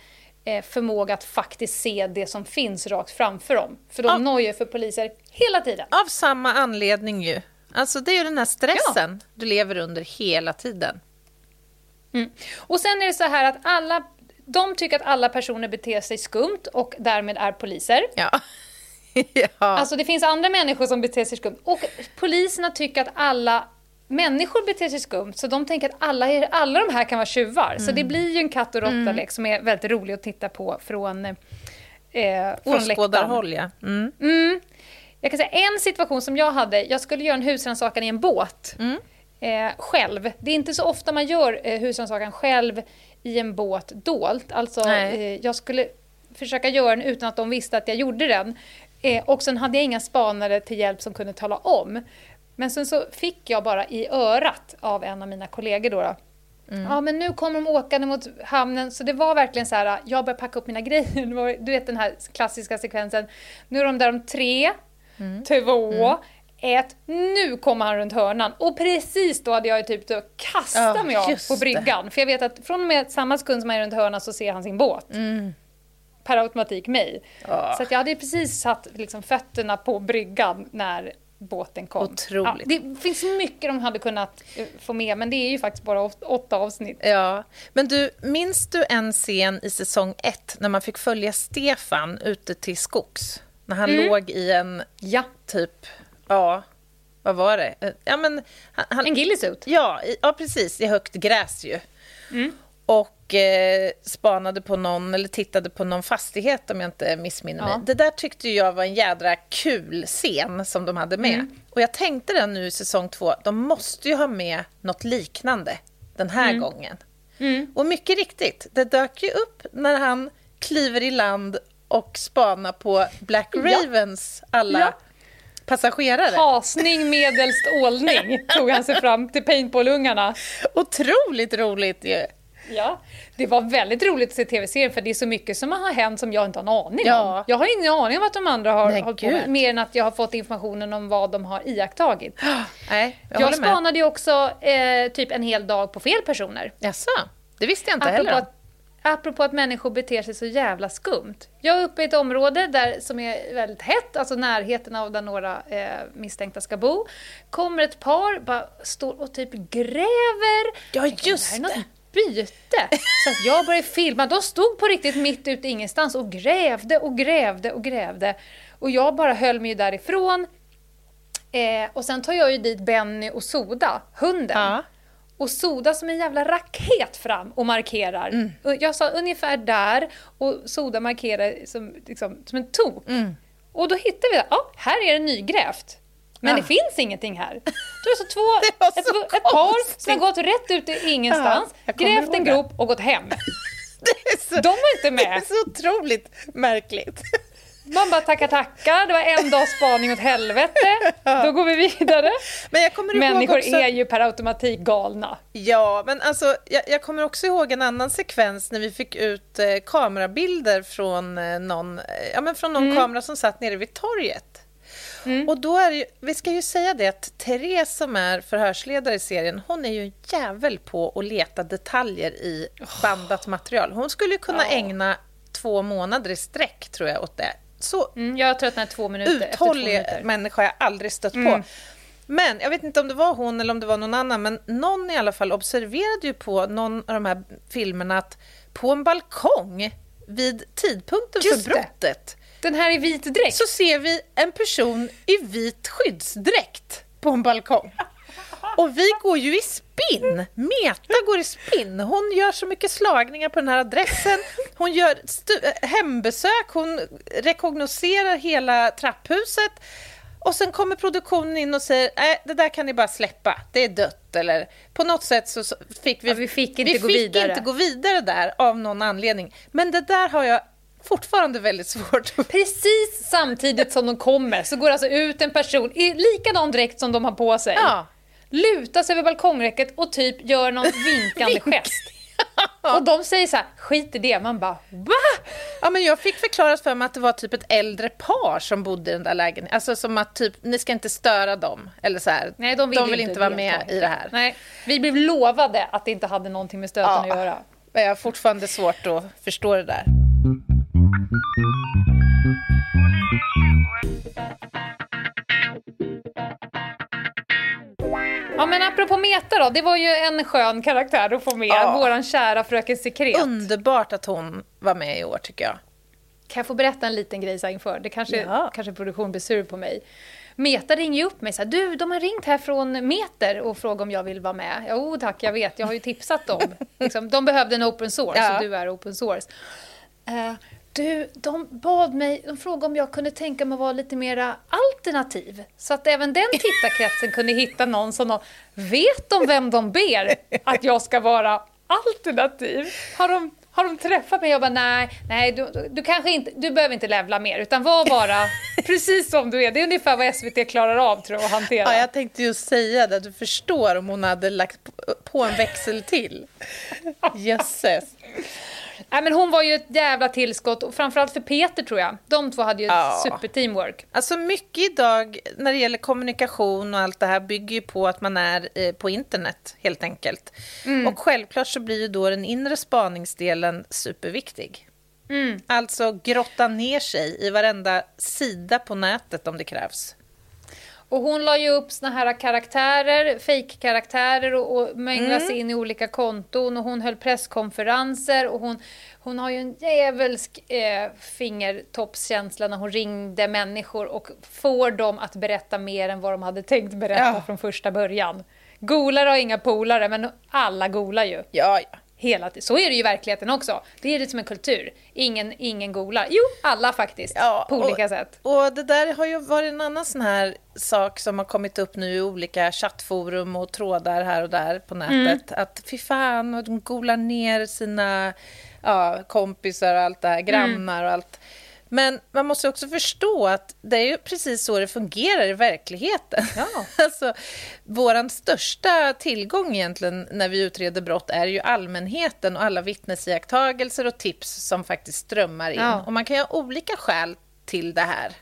eh, förmåga att faktiskt se det som finns rakt framför dem. För de ja. nojar för poliser hela tiden. Av samma anledning ju. Alltså det är ju den här stressen ja. du lever under hela tiden. Mm. Och sen är det så här att alla, de tycker att alla personer beter sig skumt och därmed är poliser. Ja. ja. Alltså det finns andra människor som beter sig skumt. Och poliserna tycker att alla människor beter sig skumt så de tänker att alla, alla de här kan vara tjuvar. Mm. Så det mm. blir ju en katt och råtta-lek mm. som är väldigt rolig att titta på från, eh, från Åskådarhåll, ja. Mm. Mm. Jag kan säga en situation som jag hade, jag skulle göra en husrannsakan i en båt. Eh, själv. Det är inte så ofta man gör eh, husrannsakan själv i en båt dolt. Alltså, eh, jag skulle försöka göra den utan att de visste att jag gjorde den. Eh, och sen hade jag inga spanare till hjälp som kunde tala om. Men sen så fick jag bara i örat av en av mina kollegor då, då Mm. Ja, men nu kommer de åkande mot hamnen. Så det var verkligen så här, jag började packa upp mina grejer. Du vet den här klassiska sekvensen. Nu är de där om tre, mm. två, mm. ett. Nu kommer han runt hörnan. Och precis då hade jag typ kastat oh, mig av på bryggan. Det. För jag vet att från och med samma sekund som jag är runt hörnan så ser han sin båt. Mm. Per automatik mig. Oh. Så jag hade precis satt liksom, fötterna på bryggan när båten kom. Otroligt. Ja, det finns mycket de hade kunnat eh, få med, men det är ju faktiskt bara åtta avsnitt. Ja, men du, minns du en scen i säsong ett när man fick följa Stefan ute till skogs? När han mm. låg i en, ja. typ, ja, vad var det? Eh, ja, men, han, en gillisut? Ja, ja, precis, i högt gräs ju. Mm och eh, spanade på någon, eller tittade på någon fastighet om jag inte missminner mig. Ja. Det där tyckte jag var en jädra kul scen som de hade med. Mm. Och jag tänkte den nu i säsong två, de måste ju ha med något liknande den här mm. gången. Mm. Och mycket riktigt, det dök ju upp när han kliver i land och spanar på Black Ravens ja. alla ja. passagerare. Hasning medelst ålning tog han sig fram till paintballungarna. Otroligt roligt ju. Ja, det var väldigt roligt att se tv-serien för det är så mycket som har hänt som jag inte har en aning ja. om. Jag har ingen aning om vad de andra har hållit på med, mer än att jag har fått informationen om vad de har iakttagit. Nej, jag jag spanade ju också eh, typ en hel dag på fel personer. Jaså? Det visste jag inte apropå heller. Att, apropå att människor beter sig så jävla skumt. Jag är uppe i ett område där, som är väldigt hett, alltså närheten av där några eh, misstänkta ska bo. Kommer ett par, bara står och typ gräver. Ja, just det byte. Så att jag började filma. De stod på riktigt mitt ute ingenstans och grävde och grävde och grävde. Och jag bara höll mig därifrån. Eh, och sen tar jag ju dit Benny och Soda, hunden. Ja. Och Soda som en jävla raket fram och markerar. Mm. Jag sa ungefär där och Soda markerar som, liksom, som en tok. Mm. Och då hittade vi, ja, här är det nygrävt. Men ja. det finns ingenting här. Då är så två, ett, ett, par som har gått rätt ut i ingenstans, ja, grävt en grop och gått hem. Så, De var inte med. Det är så otroligt märkligt. Man bara tackar tackar, det var en dags spaning åt helvete. Då går vi vidare. Men jag kommer Människor också... är ju per automatik galna. Ja, men alltså, jag, jag kommer också ihåg en annan sekvens när vi fick ut eh, kamerabilder från eh, någon, eh, ja, men från någon Mm. kamera som satt nere vid torget. Och då är ju, vi ska ju säga det att Therese som är förhörsledare i serien, hon är ju en jävel på att leta detaljer i bandat material. Hon skulle ju kunna ägna två månader i sträck, tror jag, åt det. Så Mm, jag tröttnade två minuter efter två uthållig minuter. människa har jag aldrig stött Mm. på. Men jag vet inte om det var hon eller om det var någon annan, men någon i alla fall observerade ju på någon av de här filmerna att på en balkong vid tidpunkten Just för brottet Den här i vit dräkt. så ser vi en person i vit skyddsdräkt på en balkong. Och vi går ju i spinn. Meta går i spinn. Hon gör så mycket slagningar på den här adressen. Hon gör äh, hembesök, hon rekognoserar hela trapphuset. Och sen kommer produktionen in och säger nej, det där kan ni bara släppa, det är dött. Eller på något sätt så fick vi, Ja, vi fick inte vi gå fick vidare. inte gå vidare där av någon anledning. Men det där har jag fortfarande väldigt svårt Precis samtidigt som de kommer så går alltså ut en person i likadan dräkt som de har på sig. Ja. Lutar sig över balkongräcket och typ gör någon vinkande gest. Och de säger så här, skit i det. Man bara, va? Ja, men jag fick förklarat för mig att det var typ ett äldre par som bodde i den där lägenheten. Alltså som att typ, ni ska inte störa dem. Eller så här. Nej, de vill, de vill inte inte vara med i det här. Nej, vi blev lovade att det inte hade någonting med stöten Ja. att göra. Jag har fortfarande svårt att förstå det där. Ja men apropå Meta då, det var ju en skön karaktär att få med. Ja. Våran kära fröken Sekret. Underbart att hon var med i år tycker jag. Kan jag få berätta en liten grej så inför? Det kanske, Ja. kanske produktion blir sur på mig. Meta ringer ju upp mig så här, du de har ringt här från Meter och frågar om jag vill vara med. Jo tack, jag vet, jag har ju tipsat dem. liksom, de behövde en open source Ja. och du är open source. Eh, du, de bad mig, de frågade om jag kunde tänka mig att vara lite mera alternativ. Så att även den tittarkretsen kunde hitta någon som de, vet de vem de ber att jag ska vara alternativ? Har de, har de träffat mig? Jag bara nej, nej du, du, du kanske inte, du behöver inte levla mer utan var bara precis som du är. Det är ungefär vad SVT klarar av tror jag att hantera. Ja, jag tänkte ju säga det, du förstår om hon hade lagt på en växel till. Jösses. Nej, men hon var ju ett jävla tillskott och framförallt för Peter tror jag. De två hade ju Ja. superteamwork. Alltså mycket idag när det gäller kommunikation och allt det här bygger ju på att man är eh, på internet helt enkelt. Och självklart så blir ju då den inre spaningsdelen superviktig. Alltså grotta ner sig i varenda sida på nätet om det krävs. Och hon la ju upp såna här karaktärer, fake-karaktärer och, och mönglade Mm. sig in i olika konton och hon höll presskonferenser och hon, hon har ju en djävulsk eh, fingertoppskänsla när hon ringde människor och får dem att berätta mer än vad de hade tänkt berätta Ja. från första början. Golare har inga polare, men alla golar ju. Ja, ja. Hela tiden. Så är det ju i verkligheten också. Det är det som en kultur. Ingen, ingen golar. Jo, alla faktiskt. Ja, på olika och, sätt. Och det där har ju varit en annan sån här sak som har kommit upp nu i olika chattforum och trådar här och där på nätet. Att fy fan, och de golar ner sina ja, kompisar och allt det här, grannar och allt. Men man måste också förstå att det är ju precis så det fungerar i verkligheten. Ja. alltså, vår största tillgång egentligen när vi utreder brott är ju allmänheten och alla vittnesiakttagelser och tips som faktiskt strömmar in. Ja. Och man kan ju ha olika skäl till det här.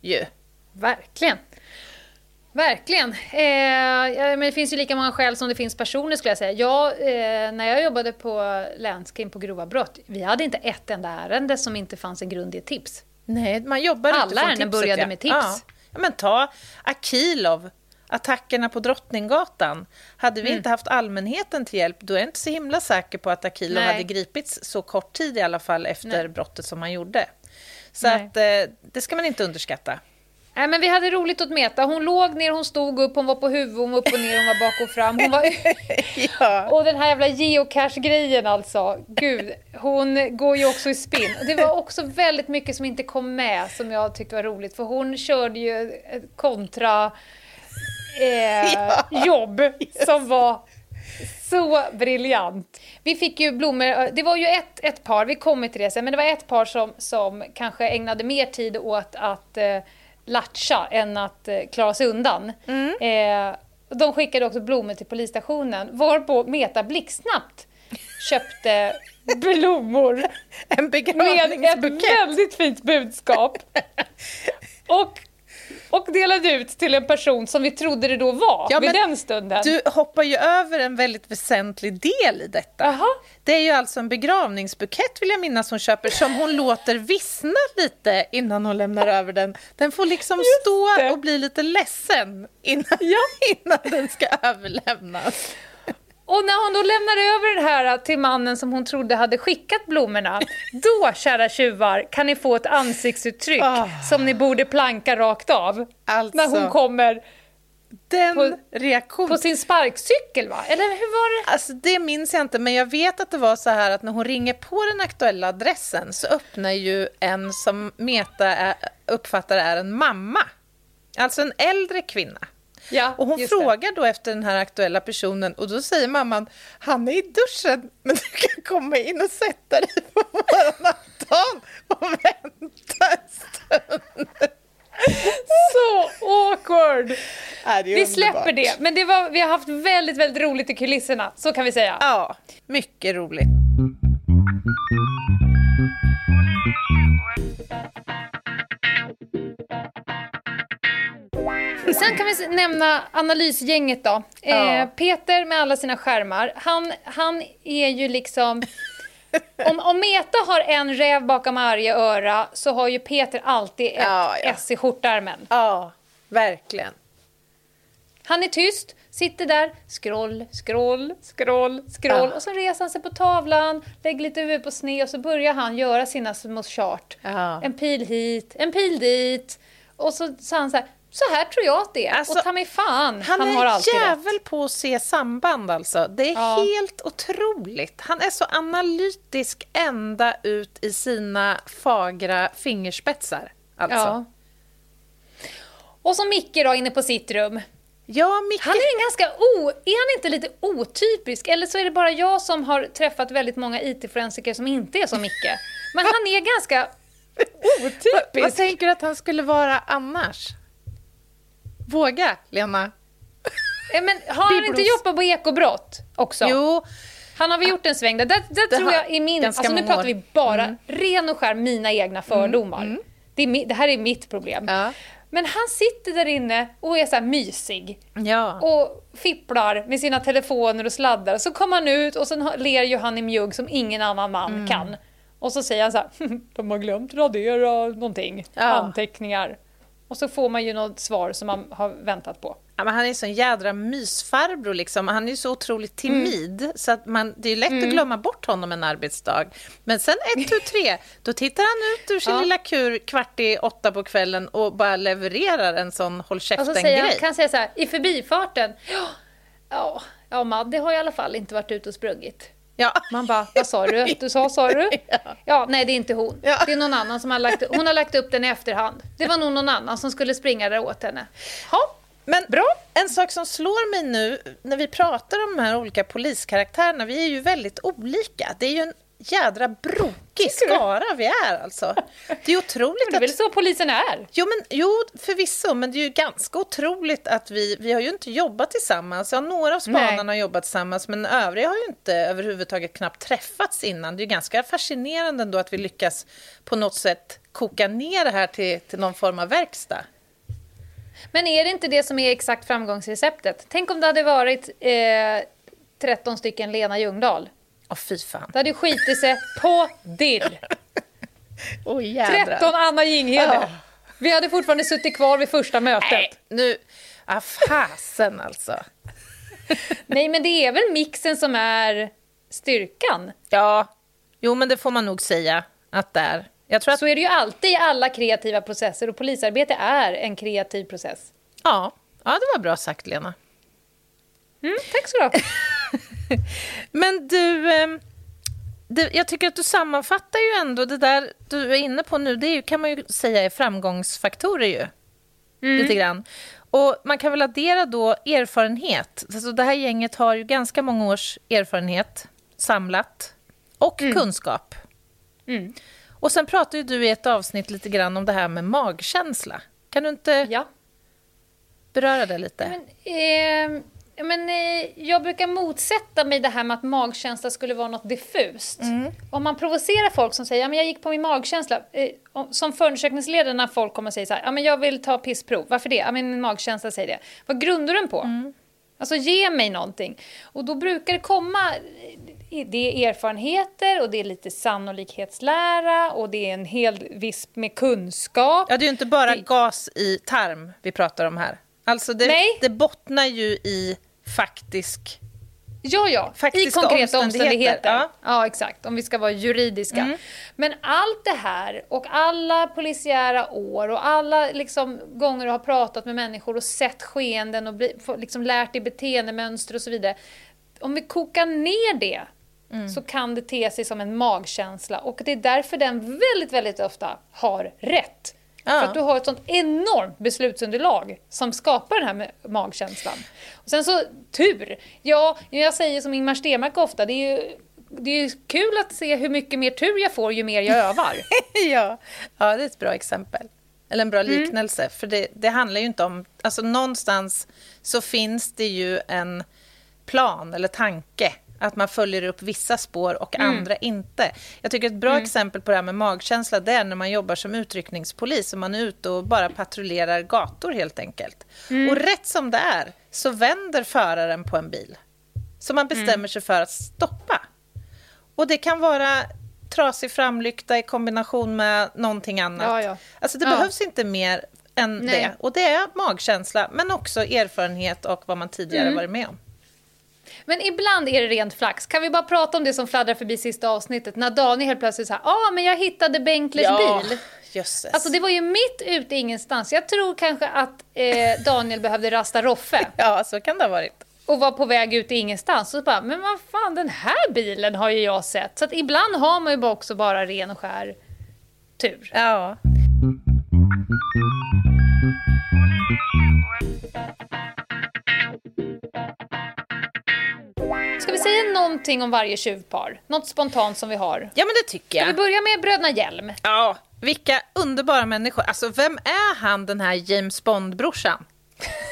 Ju. Verkligen. Verkligen. Eh, men det finns ju lika många skäl som det finns personer skulle jag säga. Jag, eh, när jag jobbade på länskrim på grova brott, vi hade inte ett enda ärende som inte fanns en grund i ett tips. Nej, man jobbar Alla ärenden började ja. med tips. Ja. ja, men ta Akilov, attackerna på Drottninggatan. Hade Mm. vi inte haft allmänheten till hjälp, då är jag inte så himla säker på att Akilov Nej. hade gripits så kort tid i alla fall efter Nej. brottet som han gjorde. Så Nej. att eh, det ska man inte underskatta. Nej, men vi hade roligt åt Meta. Hon låg ner, hon stod upp, hon var på huvudet, hon var upp och ner, hon var bak och fram. Hon var... Ja. Och den här jävla geocache-grejen alltså. Gud, hon går ju också i spinn. Det var också väldigt mycket som inte kom med som jag tyckte var roligt. För hon körde ju kontra eh, jobb som var Så briljant! Vi fick ju blommor, det var ju ett, ett par, vi kommer till det sen, men det var ett par som, som kanske ägnade mer tid åt att eh, latcha än att eh, klara sig undan. Eh, de skickade också blommor till polisstationen, varpå Meta blixtsnabbt köpte blommor En med ett väldigt fint budskap. Och, och delade ut till en person som vi trodde det då var Ja, vid den stunden. Du hoppar ju över en väldigt väsentlig del i detta. Jaha. Det är ju alltså en begravningsbukett vill jag minnas hon köper som hon låter vissna lite innan hon lämnar över den. Den får liksom stå det. och bli lite ledsen innan, innan den ska överlämnas. Och när hon då lämnar över den här till mannen som hon trodde hade skickat blommorna, då, kära tjuvar, kan ni få ett ansiktsuttryck Ah. som ni borde planka rakt av. Alltså. När hon kommer Den På- reaktion... på sin sparkcykel, va? Eller hur var det? Alltså det minns jag inte, men jag vet att det var så här att när hon ringer på den aktuella adressen så öppnar ju en som Meta är, uppfattar är en mamma. Alltså en äldre kvinna. Ja, Och hon det. frågar då efter den här aktuella personen och då säger mamman han är i duschen men du kan komma in och sätta dig på våran altan och vänta en stund. Så awkward! Är Vi släpper underbart. det, men det var, vi har haft väldigt, väldigt roligt i kulisserna, så kan vi säga. Ja, mycket roligt. Sen kan vi nämna analysgänget då. Ja. Eh, Peter med alla sina skärmar, han, han är ju liksom... Om, om Meta har en räv bakom varje öra så har ju Peter alltid ett Ja, ja. S i skjortärmen. Ja, verkligen. Han är tyst, sitter där, scroll, scroll, scroll, scroll Ja. och så reser han sig på tavlan, lägger lite huvud på sned och så börjar han göra sina små chart. Ja. En pil hit, en pil dit och så sa han så här, så här tror jag att det är. Alltså, och ta mig fan, Han, han, är har alltid rätt. jävel på att se samband alltså. Det är Ja. helt otroligt. Han är så analytisk ända ut i sina fagra fingerspetsar. Alltså. Ja. Och så Micke då inne på sitt rum. Ja, Micke. Han är en ganska o... Är han inte lite otypisk? Eller så är det bara jag som har träffat väldigt många IT-forensiker som inte är som Micke. Men han är ganska otypisk. vad tänker du att han skulle vara annars? Våga, Lena. Eh, Men har han inte jobbat på ekobrott också? Jo, Han har väl gjort en sväng där. Där, där Det tror jag är min... Alltså nu pratar. Mm. vi bara ren och skär mina egna fördomar. Det, är det här är mitt problem. Ja. Men han sitter där inne och är så mysig. ja. och fipplar med sina telefoner och sladdar. Så kommer han ut och sen ler ju han i mjugg som ingen annan man Mm. kan. Och så säger han så här, de har glömt radera någonting, Ja. anteckningar. Och så får man ju något svar som man har väntat på. Ja, men han är sån jädra mysfarbror. Liksom. Han är så otroligt timid, så att man, det är lätt att glömma bort honom en arbetsdag. Men sen ett, tu, tre, då tittar han ut ur sin Ja. lilla kur kvart i åtta på kvällen och bara levererar en sån håll så säger han, käften-grej. kan säga så här, i förbifarten, "Ja, ja, ja Madde har i alla fall inte varit ute och sprungit. Ja. Man bara, vad sa du du sa, sa du? Ja. Ja, nej det är inte hon. Ja. Det är någon annan som har lagt hon har lagt upp den i efterhand. Det var nog någon annan som skulle springa där åt henne. Ja, men en sak som slår mig nu när vi pratar om de här olika poliskaraktärerna, vi är ju väldigt olika. Det är ju en jädra brokig skara vi är alltså. Det är otroligt Det är väl att... så polisen är? Jo, men, jo, förvisso, men det är ju ganska otroligt att vi, vi har ju inte jobbat tillsammans. Ja, några av spanarna Nej. har jobbat tillsammans, men övriga har ju inte överhuvudtaget knappt träffats innan. Det är ganska fascinerande ändå att vi lyckas på något sätt koka ner det här till, till någon form av verkstad. Men är det inte det som är exakt framgångsreceptet? Tänk om det hade varit eh, 13 stycken Lena Ljungdahl. Åh, fy fan. Det hade skitit sig på. Åh, jädrar. 13 Anna Jinghede. Ja. Vi hade fortfarande suttit kvar vid första mötet. Nej, nu... Ah, fasen alltså. Nej, men det är väl mixen som är styrkan. Ja, jo men det får man nog säga att det är. Jag tror att... Så är det ju alltid i alla kreativa processer och polisarbete är en kreativ process. Ja, ja, det var bra sagt Lena. Mm, tack så du. Men du, eh, det, jag tycker att du sammanfattar ju ändå det där du är inne på nu. Det är ju, kan man ju säga är framgångsfaktorer ju. Lite grann. Och man kan väl addera då erfarenhet. Alltså det här gänget har ju ganska många års erfarenhet samlat. Och kunskap. Och sen pratar ju du i ett avsnitt lite grann om det här med magkänsla. Kan du inte Ja. beröra det lite? Men, eh, men eh, jag brukar motsätta mig det här med att magkänsla skulle vara något diffust. Om man provocerar folk som säger ja, men jag gick på min magkänsla. Eh, om- som förundersökningsledare när folk kommer och säger så här, ja, men jag vill ta pissprov. Varför det? Ja, men min magkänsla säger det. Vad grundar den på? Alltså ge mig någonting. Och då brukar det komma, eh, det är erfarenheter och det är lite sannolikhetslära och det är en hel viss med kunskap. Ja, det är ju inte bara Det- gas i tarm vi pratar om här. Alltså det, Nej. det bottnar ju i faktisk... Ja, ja. I Faktiska konkreta omständigheter, omständigheter. ja. Ja. exakt. Om vi ska vara juridiska. Men allt det här och alla polisiära år och alla liksom, gånger du har pratat med människor och sett skeenden och bli, liksom, lärt dig beteendemönster och så vidare. Om vi kokar ner det så kan det te sig som en magkänsla och det är därför den väldigt, väldigt ofta har rätt. Ja. För att du har ett sånt enormt beslutsunderlag som skapar den här magkänslan. Och sen så, tur. Ja, jag säger som Ingmar Stenmark ofta, det är ju det är kul att se hur mycket mer tur jag får ju mer jag övar. ja. ja, det är ett bra exempel. Eller en bra liknelse. För det, det handlar ju inte om... Alltså någonstans så finns det ju en plan eller tanke att man följer upp vissa spår och andra inte. Jag tycker ett bra exempel på det här med magkänsla det är när man jobbar som utryckningspolis och man är ute och bara patrullerar gator helt enkelt. Och rätt som det är så vänder föraren på en bil. Så man bestämmer sig för att stoppa. Och det kan vara trasig framlykta i kombination med någonting annat. Ja, ja. Alltså det Ja. behövs inte mer än Nej. det. Och det är magkänsla, men också erfarenhet och vad man tidigare Mm. varit med om. Men ibland är det rent flax. Kan vi bara prata om det som fladdrar förbi sista avsnittet? När Daniel helt plötsligt ja ah, men jag hittade Benklers bil. jösses. Alltså det var ju mitt ute ingenstans. Jag tror kanske att eh, Daniel behövde rasta Roffe. Ja, så kan det ha varit. och var på väg ut i ingenstans. Så bara, men vad fan, den här bilen har ju jag sett. Så att ibland har man ju också bara ren och skär tur. Ja. Säga någonting om varje tjuvpar? Något spontant som vi har? ja, men det tycker Ska vi jag. börja med bröderna Hjelm? Ja, vilka underbara människor. Alltså, vem är han, den här James Bond-brorsan?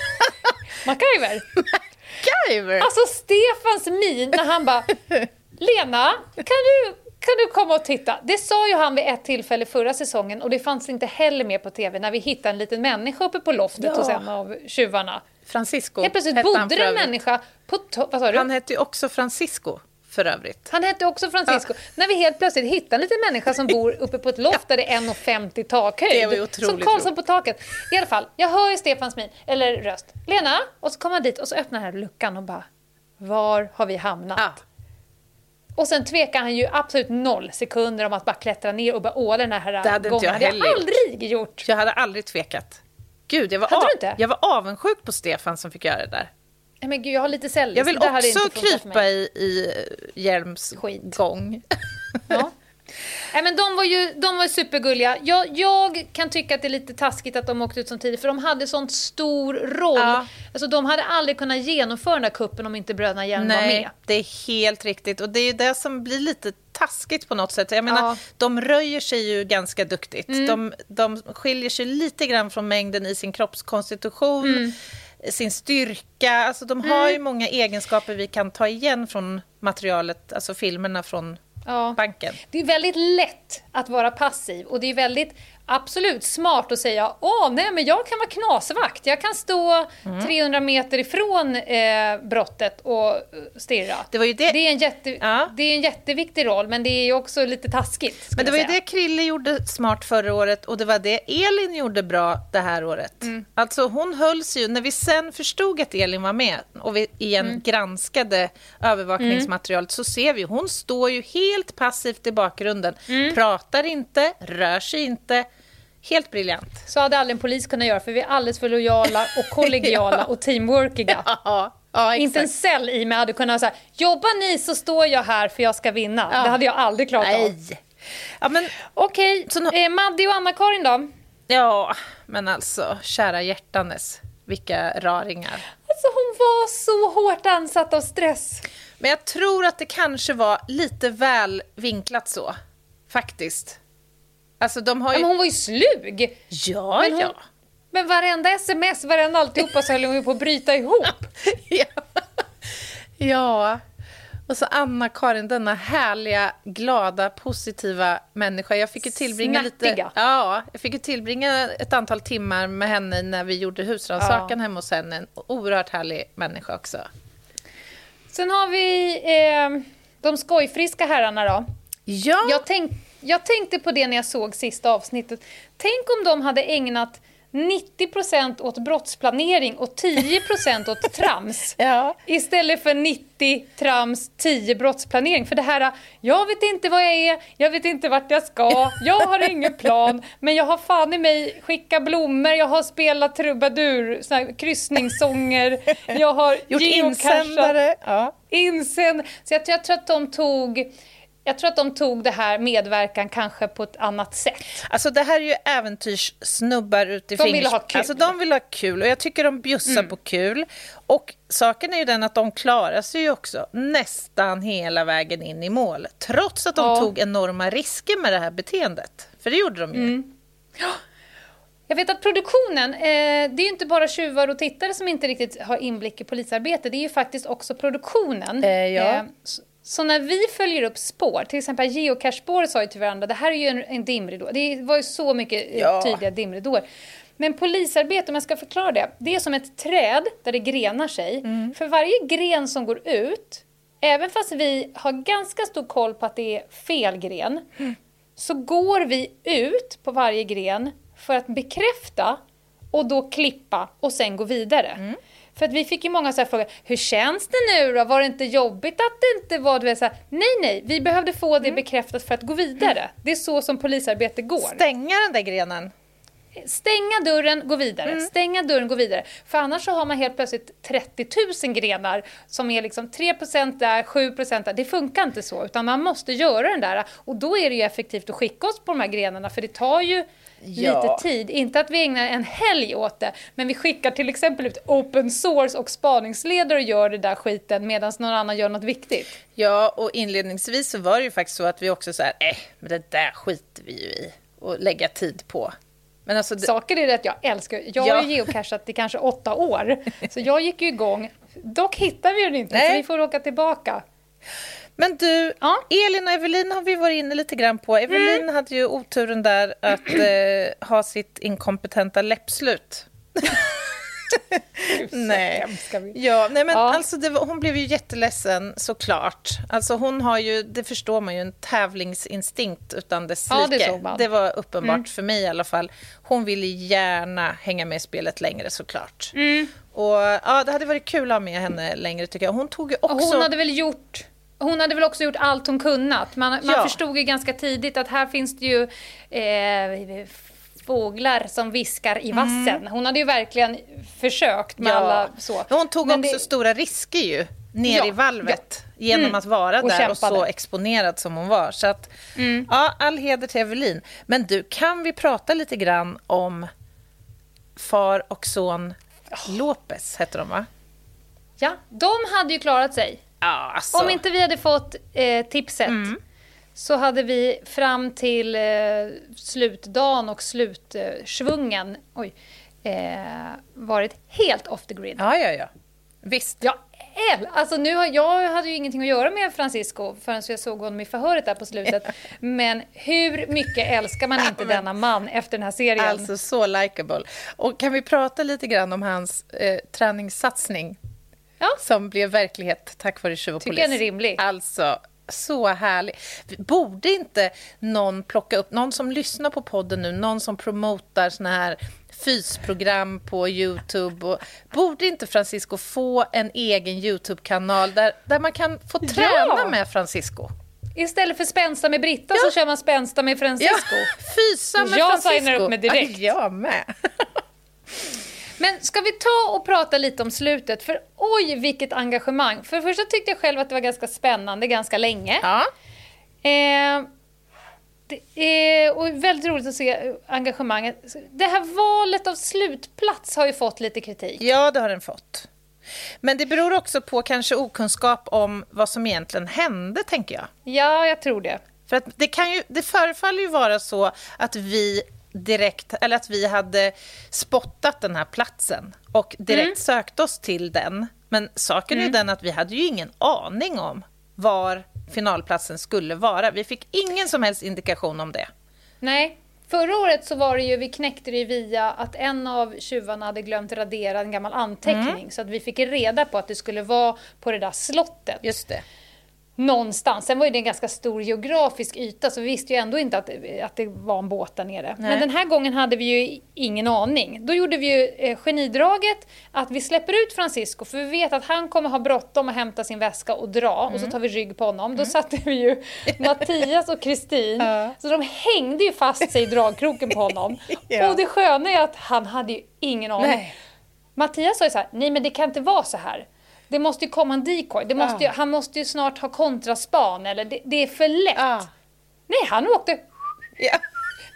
MacGyver? Guyver! Alltså Stefans min när han bara Lena, kan du, kan du komma och titta? Det sa ju han vid ett tillfälle förra säsongen och det fanns inte heller med på tv när vi hittade en liten människa uppe på loftet Ja. hos en av tjuvarna. Francisco Helt plötsligt bodde det en människa på vad sa du? Han hette ju också Francisco, för övrigt. Han hette också Francisco. När vi helt plötsligt hittar en liten människa som bor uppe på ett loft där det är 1,50 takhöjd. Det var Som Karlsson på taket. I alla fall, jag hör ju Stefans min, eller röst. Lena! Och så kommer han dit och så öppnar den här luckan och bara Var har vi hamnat? Ja. Och sen tvekar han ju absolut noll sekunder om att bara klättra ner och bara åla den här Det hade inte gången. hade jag heller aldrig gjort. Jag hade aldrig tvekat. Gud, jag var, Hade du inte? jag var avundsjuk på Stefan som fick göra det där. Nej, Men gud, jag har lite cellgifts. Jag vill också krypa i, i Hjelms Skit. gång. Ja. Nej, men de var ju de var supergulliga. Jag, jag kan tycka att det är lite taskigt att de åkte ut så tidigt för de hade sån stor roll. Ja. Alltså, de hade aldrig kunnat genomföra den där kuppen om inte bröderna Hjelm var med. det är helt riktigt. Och det är ju det som blir lite taskigt på något sätt. Jag menar, Ja. Mm. de röjer sig ju ganska duktigt. De, de skiljer sig lite grann från mängden i sin kroppskonstitution, Mm. sin styrka. Alltså, de har ju många egenskaper vi kan ta igen från materialet, alltså filmerna från Ja. banken. Det är väldigt lätt att vara passiv och det är väldigt absolut smart att säga åh nej men jag kan vara knasvakt, jag kan stå Mm. 300 meter ifrån eh, brottet och eh, stirra. Det var ju det- det, är en jätte, Ja. det är en jätteviktig roll men det är ju också lite taskigt. Men det var ju det Krille gjorde smart förra året och det var det Elin gjorde bra det här året. Mm. Alltså hon hölls ju, när vi sen förstod att Elin var med och vi igen Mm. granskade övervakningsmaterialet så ser vi, hon står ju helt passivt i bakgrunden. Mm. Pratar inte, rör sig inte. Helt briljant. Så hade aldrig en polis kunnat göra för vi är alldeles för lojala och kollegiala Ja. och teamworkiga. Ja, ja Inte en cell i mig hade kunnat säga jobbar ni så står jag här för jag ska vinna. Det hade jag aldrig klarat av. Nej. Ja, men, Okej, nå- eh, Maddi och Anna-Karin då? ja, men alltså, kära hjärtanes. vilka raringar. Alltså hon var så hårt ansatt av stress. Men jag tror att det kanske var lite väl vinklat så, faktiskt. Alltså de har ju... Ja, men hon var ju slug. Ja, Men hon- ja. Men varenda sms, varenda alltihopa så höll hon ju på att bryta ihop. ja. Ja. Och så Anna-Karin, denna härliga, glada, positiva människa. Jag fick ju tillbringa lite... Snärtiga. Ja, jag fick ju tillbringa ett antal timmar med henne när vi gjorde husrannsakan hemma hos henne. En oerhört härlig människa också. Sen har vi eh, de skojfriska herrarna då. Ja, Jag, tänk, jag tänkte på det när jag såg sista avsnittet. Tänk om de hade ägnat 90% åt brottsplanering och 10% åt trams. ja. Istället för 90 trams, 10 brottsplanering. För det här, jag vet inte vad jag är, jag vet inte vart jag ska, jag har ingen plan, men jag har fan i mig skickat blommor, jag har spelat trubadur, såna här kryssningssånger, jag har Gjort insändare. Ja. Insänd. Så jag, jag tror att de tog jag tror att de tog det här medverkan kanske på ett annat sätt. Alltså det här är ju äventyrssnubbar ut i De vill ha kul. Alltså de vill ha kul och jag tycker de bjussar på kul. Och saken är ju den att de klarar sig ju också nästan hela vägen in i mål. Trots att de Ja. tog enorma risker med det här beteendet. För det gjorde de ju. Jag vet att produktionen, eh, det är ju inte bara tjuvar och tittare som inte riktigt har inblick i polisarbete, det är ju faktiskt också produktionen. Eh, ja. så, så när vi följer upp spår, till exempel geocache-spår sa ju till varandra, det här är ju en, en dimridå. Det var ju så mycket eh, Ja. tydliga dimridåer. Men polisarbete, om jag ska förklara det, det är som ett träd där det grenar sig. Mm. För varje gren som går ut, även fast vi har ganska stor koll på att det är fel gren, så går vi ut på varje gren för att bekräfta och då klippa och sen gå vidare. Mm. För att vi fick ju många så frågor, hur känns det nu då? Var det inte jobbigt att det inte var, du vet, så här, nej nej, vi behövde få Mm. det bekräftat för att gå vidare. Det är så som polisarbete går. Stänga den där grenen. Stänga dörren, gå vidare. Mm. Stänga dörren, gå vidare. För annars så har man helt plötsligt 30 000 grenar som är liksom 3% där, 7% där. Det funkar inte så, utan man måste göra den där. Och då är det ju effektivt att skicka oss på de här grenarna, för det tar ju Ja. lite tid. Inte att vi ägnar en helg åt det, men vi skickar till exempel ut open source och spaningsledare och gör det där skiten medan någon annan gör något viktigt. Ja, och inledningsvis så var det ju faktiskt så att vi också så här, eh, men det där skiter vi ju i och lägga tid på. Men alltså, det, Saker är det att jag älskar. Jag Ja. har ju geocachat i kanske åtta år. Så jag gick ju igång. Dock hittar vi den inte, Nej. så vi får åka tillbaka. Men du, Ja. Elin och Evelin har vi varit inne lite grann på. Evelin Mm. hade ju oturen där att eh, ha sitt inkompetenta läppslut. nej. Ja, nej men Ja. alltså det var, hon blev ju jätteledsen såklart. Alltså hon har ju, det förstår man ju, en tävlingsinstinkt utan dess Ja, like. det. Mm. var uppenbart för mig i alla fall. Hon ville gärna hänga med i spelet längre såklart. Mm. Och ja, det hade varit kul att ha med henne längre tycker jag. Hon tog ju Och också... hon hade väl gjort hon hade väl också gjort allt hon kunnat. Man, man Ja. förstod ju ganska tidigt att här finns det ju eh, fåglar som viskar i vassen. Hon hade ju verkligen försökt med alla så. Hon tog Men också det- stora risker ju, ner Ja, i valvet, ja. genom Mm. att vara Och där och kämpade. så exponerad som hon var. Så att, ja, all heder till Evelin. Men du, kan vi prata lite grann om far och son Lopez, heter de va? Ja, de hade ju klarat sig. Ja, alltså. Om inte vi hade fått eh, tipset så hade vi fram till eh, slutdagen och slutsvungen oj, eh, varit helt off the grid. Ja, ja, ja. Visst. Äl, alltså nu har, jag hade ju ingenting att göra med Francisco förrän jag såg honom i förhöret där på slutet. Men hur mycket älskar man inte denna man efter den här serien? Alltså så likable. Och kan vi prata lite grann om hans eh, träningssatsning Ja. som blev verklighet tack vare Tjuv och Tycker polis? jag den är rimlig. Alltså, så härlig. Borde inte någon plocka upp, någon som lyssnar på podden nu, någon som promotar såna här fysprogram på Youtube. Och, borde inte Francisco få en egen Youtube-kanal där, där man kan få träna Ja. med Francisco? Istället för spänsta med Britta Ja. så kör man spänsta med Francisco. fysa med Jag Francisco. signar upp mig direkt. Ja, jag med. Men ska vi ta och prata lite om slutet? För oj, vilket engagemang. För det första tyckte jag själv att det var ganska spännande ganska länge. Ja. Eh, Det är och väldigt roligt att se engagemanget. Det här valet av slutplats har ju fått lite kritik. Ja, det har den fått. Men det beror också på kanske okunskap om vad som egentligen hände, tänker jag. Ja, jag tror det. För att det, kan ju, det förefaller ju vara så att vi direkt, eller att vi hade spottat den här platsen och direkt Mm. sökt oss till den. Men saken är ju den att vi hade ju ingen aning om var finalplatsen skulle vara. Vi fick ingen som helst indikation om det. Nej. Förra året så var det ju, vi knäckte det via att en av tjuvarna hade glömt radera en gammal anteckning. Så att vi fick reda på att det skulle vara på det där slottet. Just det. Någonstans. Sen var ju det en ganska stor geografisk yta så vi visste ju ändå inte att, att det var en båt där nere. Men den här gången hade vi ju ingen aning. Då gjorde vi ju eh, genidraget att vi släpper ut Francisco för vi vet att han kommer ha bråttom att hämta sin väska och dra och så tar vi rygg på honom. Då satte vi ju Mattias och Kristin så de hängde ju fast sig i dragkroken på honom. Ja. Och det sköna är att han hade ju ingen aning. Nej. Mattias sa ju så här, nej men det kan inte vara så här. Det måste ju komma en decoy. Det måste ju, Han måste ju snart ha kontraspan eller det, det är för lätt. Ja. Nej, han åkte Ja.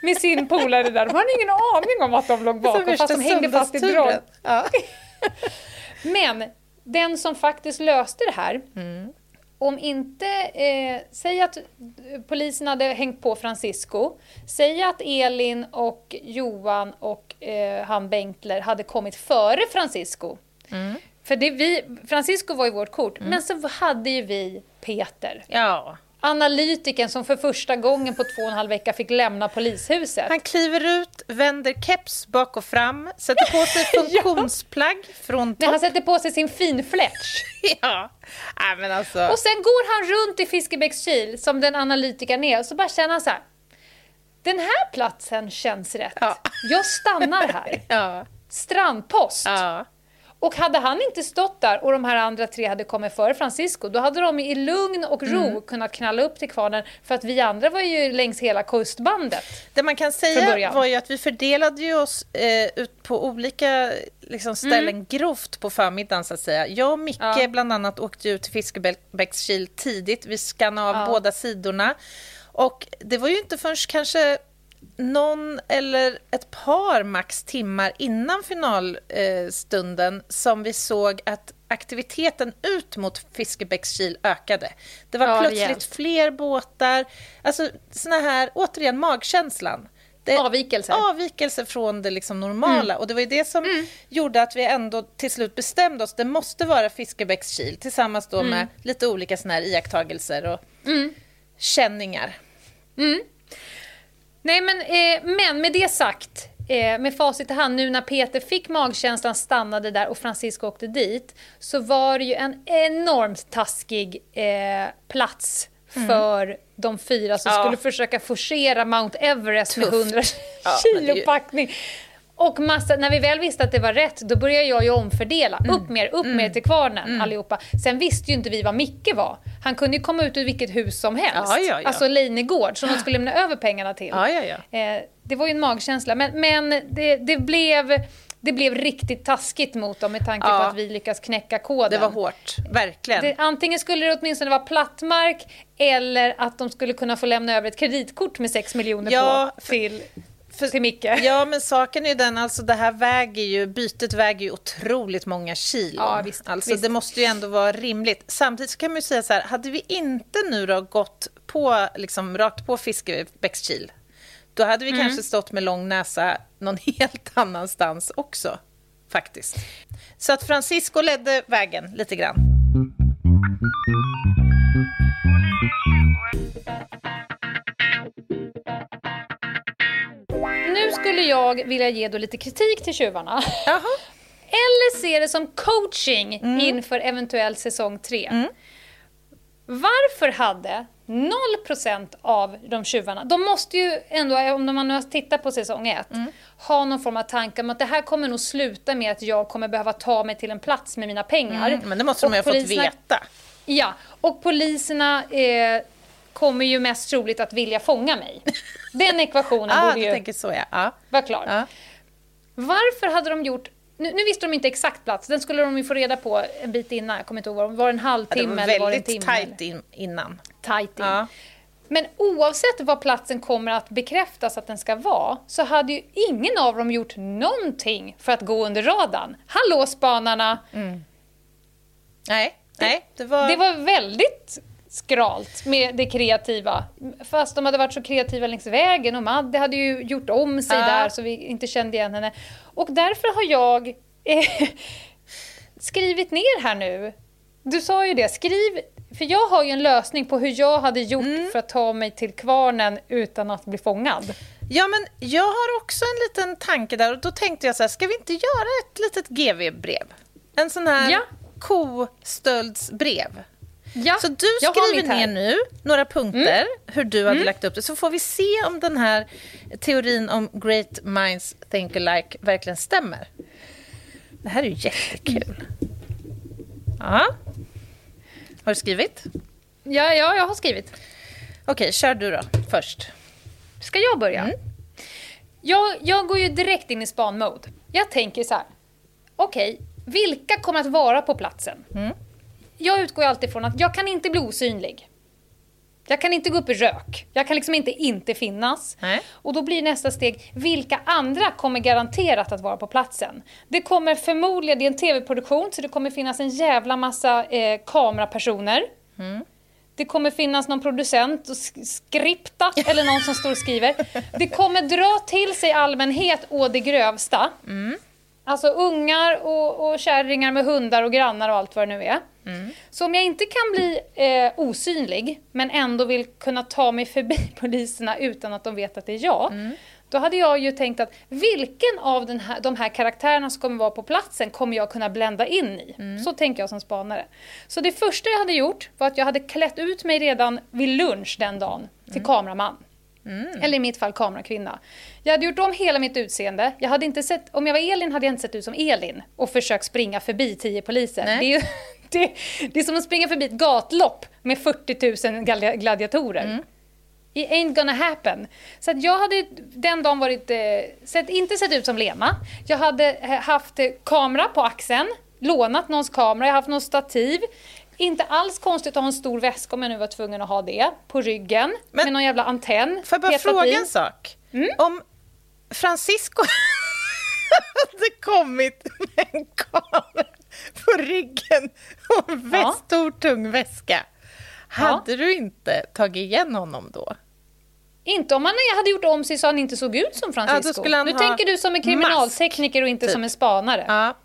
med sin polare där. De hade ingen aning om att de låg bakom fast de hängde fast i drag. Ja. Men den som faktiskt löste det här, Mm. om inte, eh, säg att polisen hade hängt på Francisco, säg att Elin och Johan och eh, han Bengtler hade kommit före Francisco. Mm. För det vi, Francisco var ju vårt kort, men så hade ju vi Peter. ja. Analytiken som för första gången på två och en halv vecka fick lämna polishuset. Han kliver ut, vänder keps bak och fram, sätter på sig funktionsplagg från När han topp. sätter på sig sin finflätsch. Ja. Nej, men alltså. Och sen går han runt i Fiskebäckskil som den analytikern är och så bara känner han så här. Den här platsen känns rätt. Ja. Jag stannar här. Ja. Strandpost. Ja. Och hade han inte stått där och de här andra tre hade kommit före Francisco, då hade de i lugn och ro Mm. kunnat knalla upp till kvarnen för att vi andra var ju längs hela kustbandet. Det man kan säga var ju att vi fördelade ju oss eh, ut på olika liksom, ställen grovt på förmiddagen så att säga. Jag och Micke Mm. Ja. bland annat åkte ut till Fiskebäckskil tidigt. Vi skannade av Ja. båda sidorna. Och det var ju inte förrän kanske någon eller ett par max timmar innan finalstunden som vi såg att aktiviteten ut mot Fiskebäckskil ökade. Det var Ja, plötsligt rejält. fler båtar. Alltså såna här, återigen, magkänslan. Det, Avvikelser. Avvikelser från det liksom normala. Och det var ju det som gjorde att vi ändå till slut bestämde oss. Det måste vara Fiskebäckskil tillsammans då med lite olika såna här iakttagelser och känningar. Nej, men, eh, men med det sagt, eh, med facit i hand, nu när Peter fick magkänslan, stannade där och Francisco åkte dit, så var det ju en enormt taskig eh, plats för de fyra som Ja. skulle försöka forcera Mount Everest med Tufft. 100 Ja, det är kilo ju- packning. Och massa, när vi väl visste att det var rätt, då började jag ju omfördela. Mm. Upp mer, upp mer till kvarnen allihopa. Sen visste ju inte vi vad Micke var. Han kunde ju komma ut ur vilket hus som helst. Ja, ja, ja. Alltså Leinegård, som de skulle lämna över pengarna till. Eh, det var ju en magkänsla, men, men det, det, blev, det blev riktigt taskigt mot dem med tanke på att vi lyckas knäcka koden. Det var hårt, verkligen. Det, antingen skulle det åtminstone vara plattmark eller att de skulle kunna få lämna över ett kreditkort med 6 miljoner på till, För- till Micke. Ja, men saken är ju den, alltså det här väger ju, bytet väger ju otroligt många kilo. Ja, visst, alltså visst. det måste ju ändå vara rimligt. Samtidigt kan man ju säga så här, hade vi inte nu då gått på, liksom rakt på Fiskebäckskil, då hade vi Mm. kanske stått med lång näsa någon helt annanstans också, faktiskt. Så att Francisco ledde vägen lite grann. Nu skulle jag vilja ge då lite kritik till tjuvarna. Jaha. Eller se det som coaching Mm. inför eventuell säsong 3. Varför hade 0% av de tjuvarna, de måste ju ändå, om man nu har tittat på säsong 1, Mm. ha någon form av tanke om att det här kommer nog sluta med att jag kommer behöva ta mig till en plats med mina pengar. Mm, men det måste de ju ha fått veta. Ja, och poliserna eh, kommer ju mest troligt att vilja fånga mig. Den ekvationen Ah, borde ju tänker så ja. ja. vara klar. ja. Varför hade de gjort... Nu, nu visste de inte exakt plats, den skulle de ju få reda på en bit innan. Jag kommer inte ihåg, var det en Det halvtimme var eller var det en väldigt tajt in, innan. Tajt in. Ja. Men oavsett vad platsen kommer att bekräftas att den ska vara så hade ju ingen av dem gjort någonting för att gå under radarn. Hallå spanarna! Nej, nej, det var... Det var väldigt skralt med det kreativa. Fast de hade varit så kreativa längs vägen och Madde hade ju gjort om sig Ja. där så vi inte kände igen henne. Och därför har jag eh, skrivit ner här nu. Du sa ju det, skriv... För jag har ju en lösning på hur jag hade gjort Mm. för att ta mig till kvarnen utan att bli fångad. Ja, men jag har också en liten tanke där och då tänkte jag så här, ska vi inte göra ett litet GV-brev? En sån här Ja. kostöldsbrev. Ja, Så du skriver ner nu några punkter hur du hade lagt upp det, så får vi se om den här teorin om great minds think alike verkligen stämmer. Det här är ju jättekul. Ja. Har du skrivit? Ja, ja, jag har skrivit. Okej, kör du då först. Ska jag börja? Mm. Jag, jag går ju direkt in i span-mode. Jag tänker så här. Okej, vilka kommer att vara på platsen? Mm. Jag utgår alltid från att jag kan inte bli osynlig. Jag kan inte gå upp i rök. Jag kan liksom inte inte finnas. Nej. Och då blir nästa steg, vilka andra kommer garanterat att vara på platsen? Det kommer förmodligen, det är en tv-produktion, så det kommer finnas en jävla massa eh, kamerapersoner. Det kommer finnas någon producent och sk- skripta eller någon som står och skriver. Det kommer dra till sig allmänhet å det grövsta. Alltså ungar och, och kärringar med hundar och grannar och allt vad det nu är. Så om jag inte kan bli eh, osynlig men ändå vill kunna ta mig förbi poliserna utan att de vet att det är jag. Då hade jag ju tänkt att vilken av den här, de här karaktärerna som kommer vara på platsen kommer jag kunna blända in i? Så tänker jag som spanare. Så det första jag hade gjort var att jag hade klätt ut mig redan vid lunch den dagen till kameraman. Eller i mitt fall kamerakvinna. Jag hade gjort om hela mitt utseende. Jag hade inte sett, om jag var Elin hade jag inte sett ut som Elin och försökt springa förbi tio poliser. Nej. Det är, ju, det, det är som att springa förbi ett gatlopp med 40 000 gladi- gladiatorer. It ain't gonna happen. Så jag hade den dagen varit, eh, sett, inte sett ut som Lena. Jag hade eh, haft eh, kamera på axeln, lånat någons kamera, jag har haft någon stativ. Inte alls konstigt att ha en stor väska om jag nu var tvungen att ha det. På ryggen, Men- med någon jävla antenn. Får jag bara fråga i. en sak? Mm. Om Francisco hade kommit med en kamera på ryggen och en Ja. stor tung väska, hade du inte tagit igen honom då? Inte om han hade gjort om sig så han inte såg ut som Francisco. Ja, nu ha tänker du som en kriminaltekniker och inte typ. som en spanare. Ja.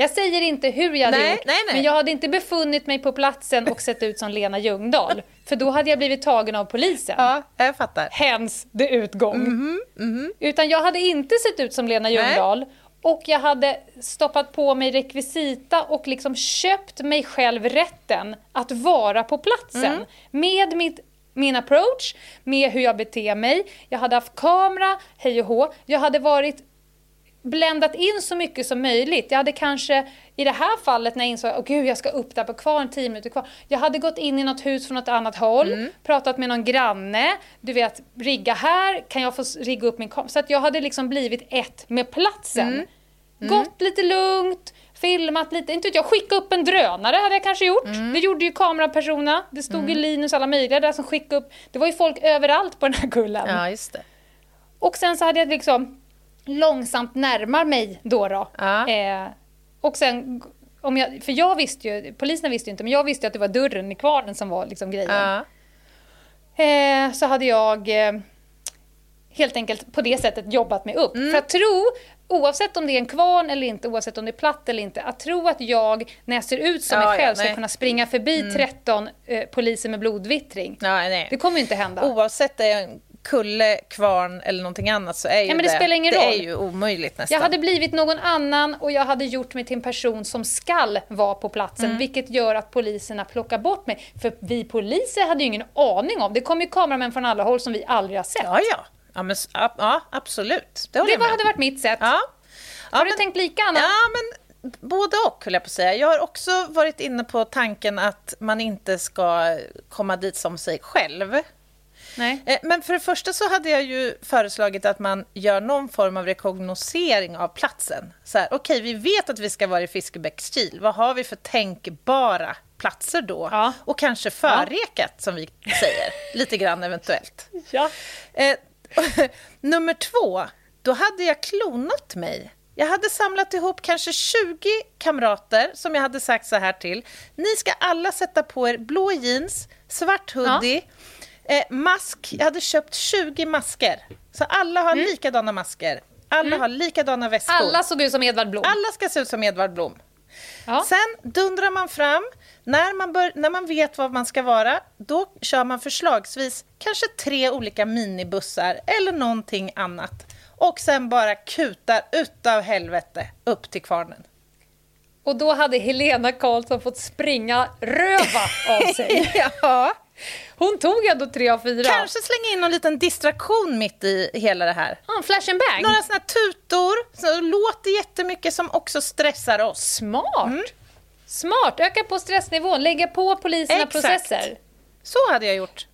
Jag säger inte hur jag hade Nej, gjort, nej, nej. men jag hade inte befunnit mig på platsen och sett ut som Lena Ljungdahl. För då hade jag blivit tagen av polisen. ja, jag fattar. Hens the utgång. Mhm, Utan jag hade inte sett ut som Lena Ljungdahl. Och jag hade stoppat på mig rekvisita och liksom köpt mig själv rätten att vara på platsen. Mm. Med mitt, min approach, med hur jag beter mig. Jag hade haft kamera, hej och hå. Jag hade varit bländat in så mycket som möjligt. Jag hade kanske, i det här fallet när jag insåg att gud jag ska upp där på kvarn, 10 minuter kvar. Jag hade gått in i något hus från något annat håll, Mm. pratat med någon granne, du vet, rigga här, kan jag få rigga upp min kamera? Så att jag hade liksom blivit ett med platsen. Mm. Gått lite lugnt, filmat lite, inte vet jag, skicka upp en drönare hade jag kanske gjort. Mm. Det gjorde ju kamerapersonerna. Det stod ju Linus alla möjliga där som skickade upp. Det var ju folk överallt på den här kullen. Ja, just det. Och sen så hade jag liksom långsamt närmar mig då. då. Ja. Eh, och sen, om jag, för jag visste ju, polisen visste ju inte, men jag visste att det var dörren i kvarnen som var liksom grejen. Ja. Eh, så hade jag eh, helt enkelt på det sättet jobbat mig upp. Mm. För att tro, oavsett om det är en kvarn eller inte, oavsett om det är platt eller inte, att tro att jag, när jag ser ut som Ja, mig själv, ja, ska. Mm. kunna springa förbi 13 eh, poliser med blodvittring. Ja. Det kommer ju inte hända. Oavsett det är en kulle, kvarn eller någonting annat så är ju Ja, men det spelar ingen det roll. är ju omöjligt nästan. Jag hade blivit någon annan och jag hade gjort mig till en person som skall vara på platsen, Mm. vilket gör att poliserna plockar bort mig. För vi poliser hade ju ingen aning om, det kom ju kameramän från alla håll som vi aldrig har sett. Ja, ja. Ja, men, ja, absolut. Det det var, hade varit mitt sätt. Ja. Ja, har du men- tänkt lika, Anna? Ja, men både och, höll jag på att säga. Jag har också varit inne på tanken att man inte ska komma dit som sig själv. Nej. Eh, Men för det första så hade jag ju föreslagit att man gör någon form av rekognosering av platsen. Så här, okej, vi vet att vi ska vara i Fiskebäckskil. Vad har vi för tänkbara platser då? Ja. Och kanske förrekat, som vi säger, lite grann eventuellt. Ja. Eh, nummer två, då hade jag klonat mig. Jag hade samlat ihop kanske 20 kamrater som jag hade sagt så här till. Ni ska alla sätta på er blå jeans, svart hoodie, eh, mask. Jag hade köpt 20 masker. Så alla har likadana masker. Alla har likadana väskor. Alla såg ut som Edvard Blom. alla ska se ut som Edvard Blom. Ja. Sen dundrar man fram. När man, bör, när man vet vad man ska vara, då kör man förslagsvis kanske tre olika minibussar eller någonting annat. Och sen bara kutar utav helvete upp till kvarnen. Och då hade Helena Karlsson fått springa röva av sig. ja. Hon tog ändå tre av fyra. Kanske slänga in någon liten distraktion mitt i hela det här. Ah, flash and bang. Några såna här tutor som låter jättemycket som också stressar oss. Smart. Mm. Smart. Öka på stressnivån. Lägga på poliserna Exakt. processer. Så hade jag gjort.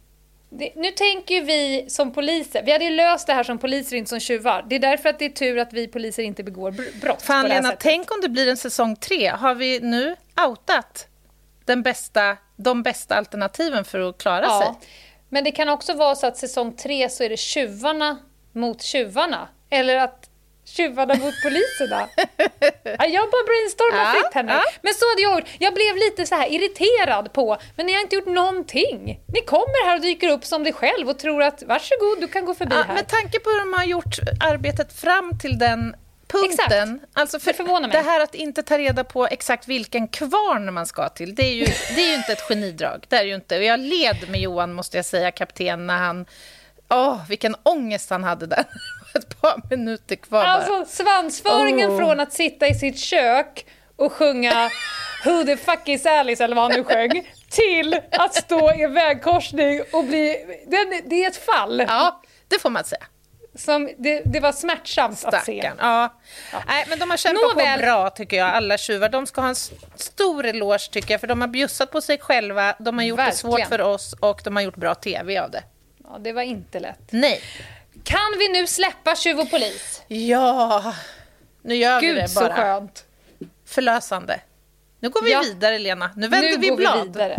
Det, nu tänker vi som poliser, vi hade löst det här som poliser, inte som tjuvar. Det är därför att det är tur att vi poliser inte begår br- brott Fan Lena, tänk om det blir en säsong tre. Har vi nu outat den bästa, de bästa alternativen för att klara Ja. sig? Men det kan också vara så att säsong tre så är det tjuvarna mot tjuvarna. Eller att tjuvarna mot poliserna. Ja, jag bara brainstormar Ja, fritt här nu. ja. Men så hade jag gjort. Jag blev lite så här irriterad på, men ni har inte gjort någonting. Ni kommer här och dyker upp som dig själv och tror att varsågod, du kan gå förbi Ja, här. med tanke på hur de har gjort arbetet fram till den punkten. Alltså för Det förvånar mig. Det här att inte ta reda på exakt vilken kvarn man ska till, det är ju, det är ju inte ett genidrag. Det är ju inte. Och jag led med Johan, måste jag säga, kapten, när han... Åh, vilken ångest han hade där. Ett par minuter kvar bara. Alltså svansföringen Oh. från att sitta i sitt kök och sjunga Who the fuck is Alice eller vad han nu sjöng till att stå i en vägkorsning och bli... Det är ett fall. Ja, det får man säga. Som, det, det var smärtsamt att se. Stackarn. Ja. Nej, men de har kämpat Nåväl. på bra, tycker jag, alla tjuvar. De ska ha en stor eloge, tycker jag, för de har bjussat på sig själva, de har gjort det svårt Verkligen. för oss och de har gjort bra tv av det. Ja, det var inte lätt. Nej. Kan vi nu släppa Tjuv och polis? Ja, nu gör vi Gud det så bara. skönt. Förlösande. Nu går vi Ja. vidare, Lena. Nu vänder nu vi blad. vi vidare.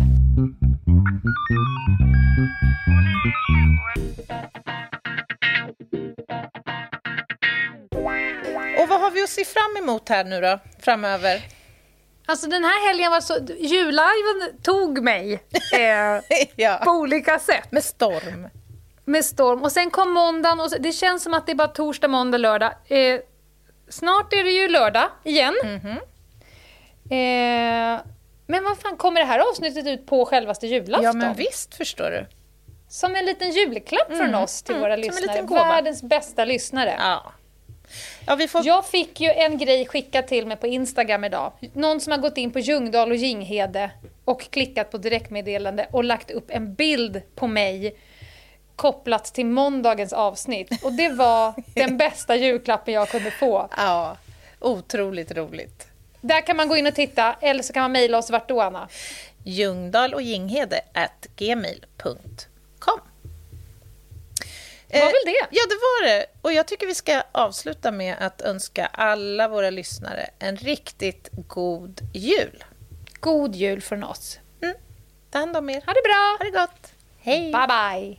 Se fram emot här nu då, framöver? Alltså den här helgen var så... Julliven tog mig eh, på ja. olika sätt. Med storm. med storm. Och sen kom måndagen och det känns som att det är bara torsdag, måndag, lördag. Eh, snart är det ju lördag igen. Mhm. eh, men vad fan, kommer det här avsnittet ut på självaste julafton? Ja, men visst förstår du. Som en liten julklapp från oss till mm, våra lyssnare. Världens bästa lyssnare. Ja. Ja, får... Jag fick ju en grej skickad till mig på Instagram idag. Någon som har gått in på Ljungdahl och Ginghede och klickat på direktmeddelande och lagt upp en bild på mig kopplat till måndagens avsnitt. Och det var den bästa julklappen jag kunde få. Ja, otroligt roligt. Där kan man gå in och titta, eller så kan man mejla oss vart då, Anna? Ljungdahl och Ginghede at gmail.com. Det var väl det? Ja, det var det. Och jag tycker vi ska avsluta med att önska alla våra lyssnare en riktigt god jul. God jul från oss. Ta hand om er. Ha det bra! Ha det gott. Hej! Bye, bye!